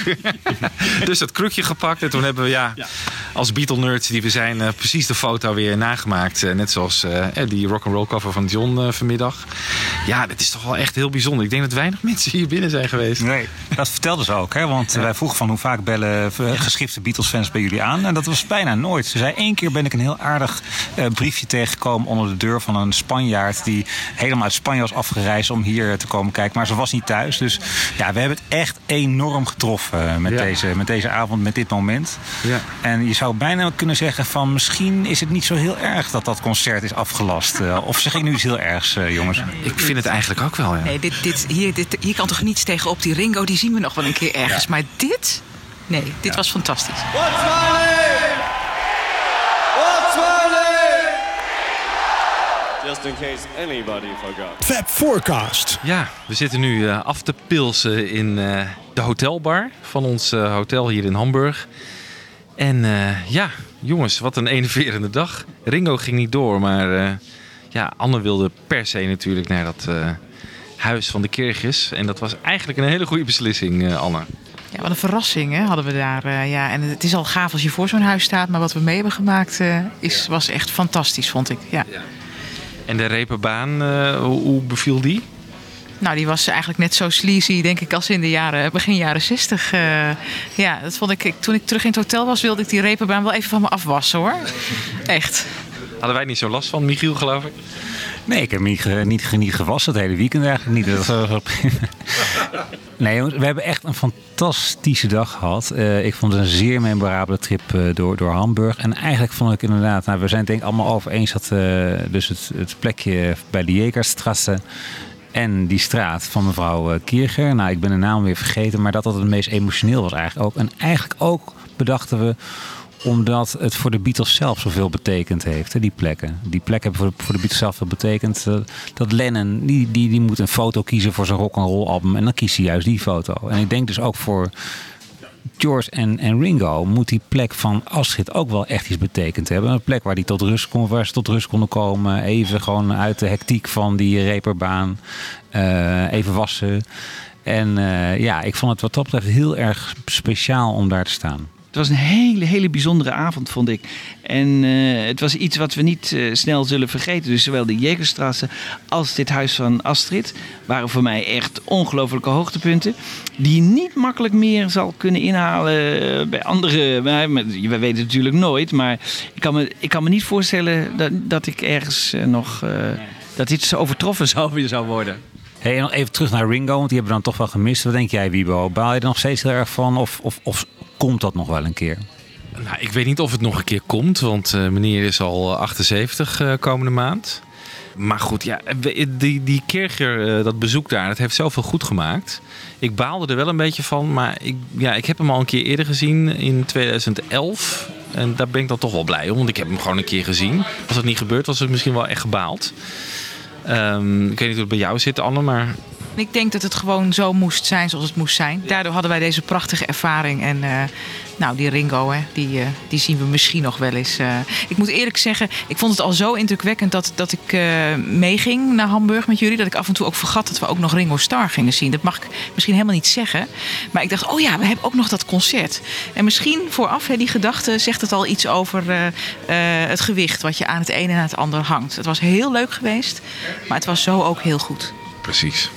Speaker 11: dus dat krukje gepakt. En toen hebben we, ja, als Beatle-nerds die we zijn, eh, precies de foto weer nagemaakt. Eh, net zoals eh, die rock'n'roll cover van John vanmiddag. Ja, dat is toch wel echt heel bijzonder. Ik denk dat weinig mensen hier binnen zijn geweest.
Speaker 12: Nee, dat vertelden ze ook. Hè? Want wij vroegen van hoe vaak bellen geschifte Beatles-fans bij jullie aan. En dat was bijna nooit. Ze zei één keer ben ik een heel aardig eh, briefje tegengekomen onder de deur van een Spanjaard. Die helemaal uit Spanje was afgereisd om hier te komen kijken. Maar ze was niet thuis. Dus ja, we hebben het echt enorm getroffen met,
Speaker 11: Ja.
Speaker 12: deze, met deze avond, met dit moment.
Speaker 11: Ja.
Speaker 12: En je zou bijna kunnen zeggen van misschien is het niet zo heel erg dat dat concert is afgelast. Eh, of zeg ik nu iets heel ergs, eh, jongens?
Speaker 11: Ik vind het eigenlijk ook wel, ja.
Speaker 8: Nee, dit, dit, hier, dit, hier kan toch niets tegen op. Die Ringo, die zien we nog wel een keer ergens. Maar dit? Nee, dit was fantastisch.
Speaker 10: What's my name? What's my name?
Speaker 20: Just
Speaker 22: just in case anybody forgot.
Speaker 3: Fab Forecast.
Speaker 11: Ja, we zitten nu eh, af te pilsen in eh, de hotelbar van ons eh, hotel hier in Hamburg. En eh, ja, jongens, wat een enerverende dag. Ringo ging niet door, maar eh, ja, Anne wilde per se natuurlijk naar dat eh, huis van de Kirgis. En dat was eigenlijk een hele goede beslissing, Anne.
Speaker 8: Ja, wat een verrassing hè, hadden we daar. ja. En het is al gaaf als je voor zo'n huis staat. Maar wat we mee hebben gemaakt is, was echt fantastisch, vond ik. Ja.
Speaker 11: En de repenbaan, hoe, hoe beviel die?
Speaker 8: Nou, die was eigenlijk net zo sleazy, denk ik, als in de jaren, begin jaren 60. eh. ja, dat vond ik, ik. Toen ik terug in het hotel was, wilde ik die repenbaan wel even van me afwassen hoor. Echt.
Speaker 11: Hadden wij niet zo last van, Michiel, geloof ik?
Speaker 12: Nee, ik heb niet, niet, ge- niet gewassen het hele weekend eigenlijk niet. Nee, jongens, we hebben echt een fantastische dag gehad. Eh, ik vond het een zeer memorabele trip eh, door, door Hamburg. En eigenlijk vond ik inderdaad, nou, we zijn het denk ik allemaal over eens dat eh, dus het, het plekje bij de Jekerstrasse en die straat van mevrouw eh, Kierger. Nou, ik ben de naam weer vergeten, maar dat dat het meest emotioneel was eigenlijk ook. En eigenlijk ook bedachten we omdat het voor de Beatles zelf zoveel betekend heeft, hè, die plekken. Die plekken hebben voor de, Beatles zelf veel betekend. Eh, dat Lennon, die, die, die moet een foto kiezen voor zijn rock'n'roll album. En dan kiest hij juist die foto. En ik denk dus ook voor George en, en Ringo moet die plek van Astrid ook wel echt iets betekend hebben. Een plek waar, die tot rust kon, waar ze tot rust konden komen. Even gewoon uit de hectiek van die reperbaan. eh, even wassen. En eh, ja, ik vond het wat dat betreft heel erg speciaal om daar te staan.
Speaker 13: Het was een hele, hele bijzondere avond, vond ik. En eh, het was iets wat we niet eh, snel zullen vergeten. Dus zowel de Jegerstrasse als dit huis van Astrid waren voor mij echt ongelofelijke hoogtepunten. Die je niet makkelijk meer zal kunnen inhalen eh, bij andere. We weten het natuurlijk nooit. Maar ik kan me, ik kan me niet voorstellen dat, dat ik ergens nog. dat dit zo overtroffen zou, zou worden.
Speaker 12: Hey, even terug naar Ringo, want die hebben we dan toch wel gemist. Wat denk jij, Wiebo? Baal je er nog steeds heel erg van? Of, of, of komt dat nog wel een keer?
Speaker 11: Nou, ik weet niet of het nog een keer komt, want eh, meneer is al 78 eh, komende maand. Maar goed, ja, die, die eh, dat bezoek daar, dat heeft zoveel goed gemaakt. Ik baalde er wel een beetje van, maar ik, ja, ik heb hem al een keer eerder gezien in 2011. En daar ben ik dan toch wel blij om, want ik heb hem gewoon een keer gezien. Als dat niet gebeurd was, het misschien wel echt gebaald. Ehm, ik weet niet hoe het bij jou zit, Anne, maar
Speaker 8: Ik denk dat het gewoon zo moest zijn zoals het moest zijn. Daardoor hadden wij deze prachtige ervaring. En eh, nou, die Ringo, hè, die, eh, die zien we misschien nog wel eens. eh. ik moet eerlijk zeggen, ik vond het al zo indrukwekkend dat, dat ik meeging naar Hamburg met jullie. Dat ik af en toe ook vergat dat we ook nog Ringo Starr gingen zien. Dat mag ik misschien helemaal niet zeggen. Maar ik dacht, oh ja, we hebben ook nog dat concert. En misschien vooraf, hè, die gedachte, zegt het al iets over het gewicht wat je aan het ene en aan het ander hangt. Het was heel leuk geweest, maar het was zo ook heel goed.
Speaker 11: Precies.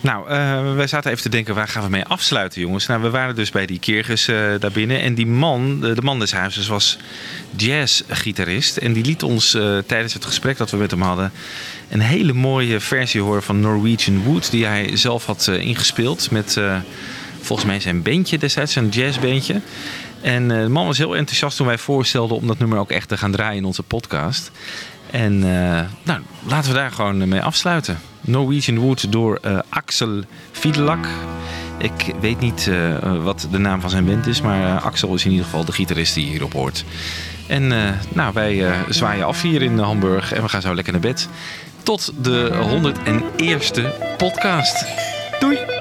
Speaker 11: Nou, eh, wij zaten even te denken, waar gaan we mee afsluiten, jongens? Nou, we waren dus bij die Kirgus eh daar binnen. En die man, de, man des huizes, was jazzgitarist. En die liet ons eh, tijdens het gesprek dat we met hem hadden... een hele mooie versie horen van Norwegian Wood... die hij zelf had eh, ingespeeld met eh, volgens mij zijn bandje destijds, zijn jazzbandje. En eh, de man was heel enthousiast toen wij voorstelden... om dat nummer ook echt te gaan draaien in onze podcast... En eh, nou, laten we daar gewoon mee afsluiten. Norwegian Wood door eh, Axel Fiedelak. Ik weet niet eh, wat de naam van zijn band is, maar Axel is in ieder geval de gitarist die hierop hoort. En nou, wij zwaaien af hier in Hamburg en we gaan zo lekker naar bed. Tot de 101ste podcast. Doei!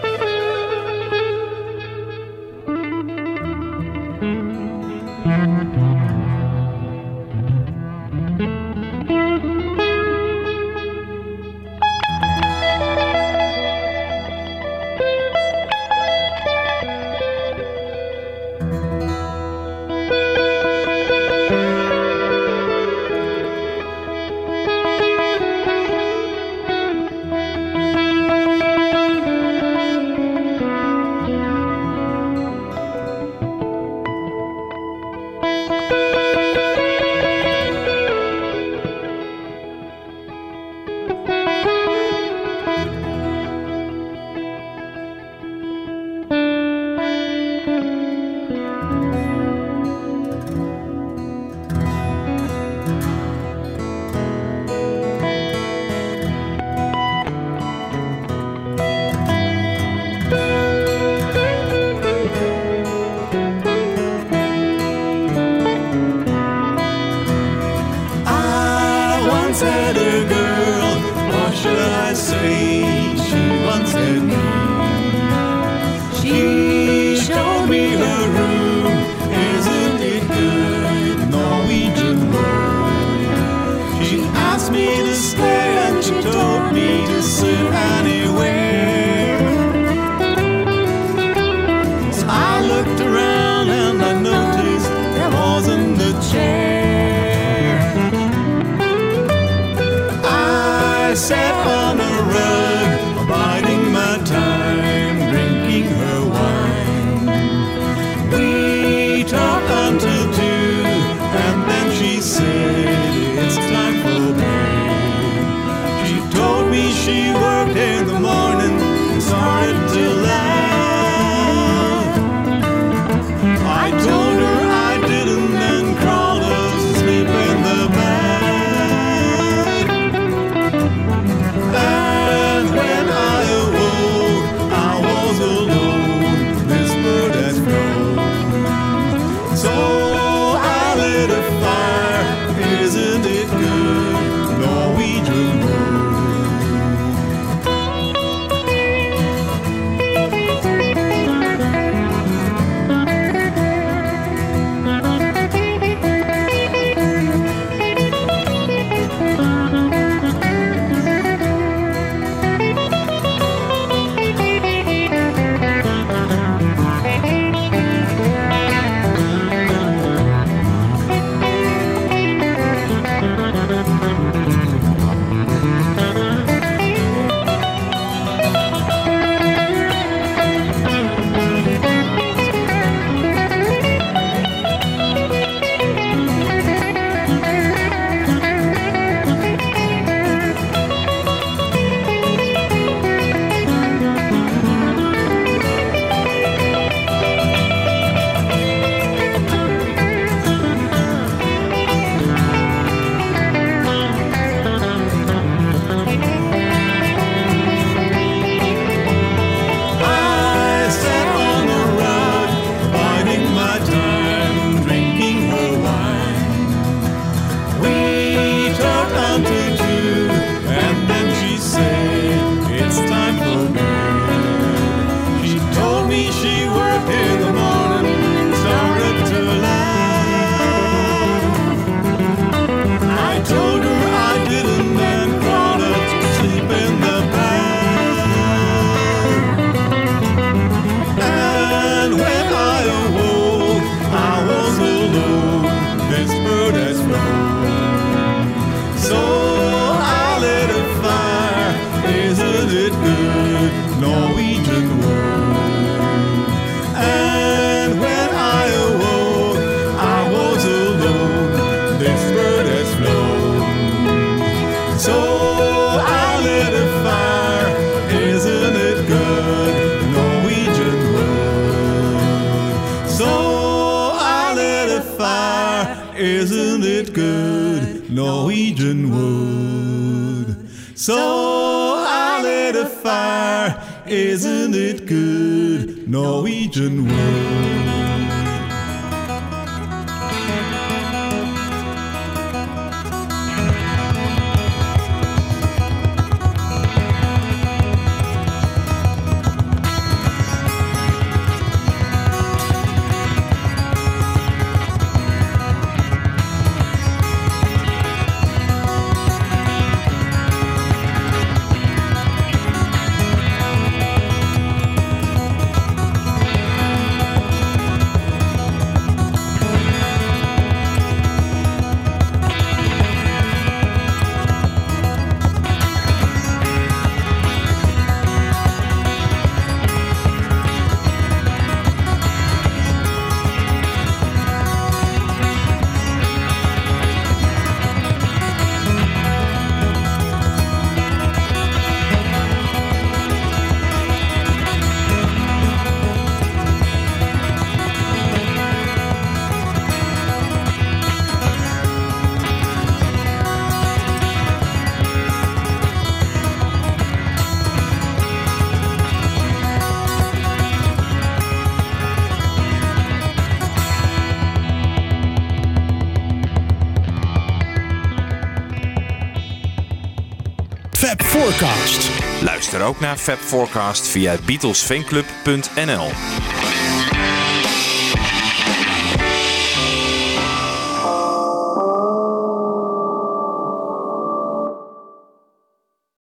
Speaker 11: Luister ook naar Fab Forecast via beatlesfanclub.nl.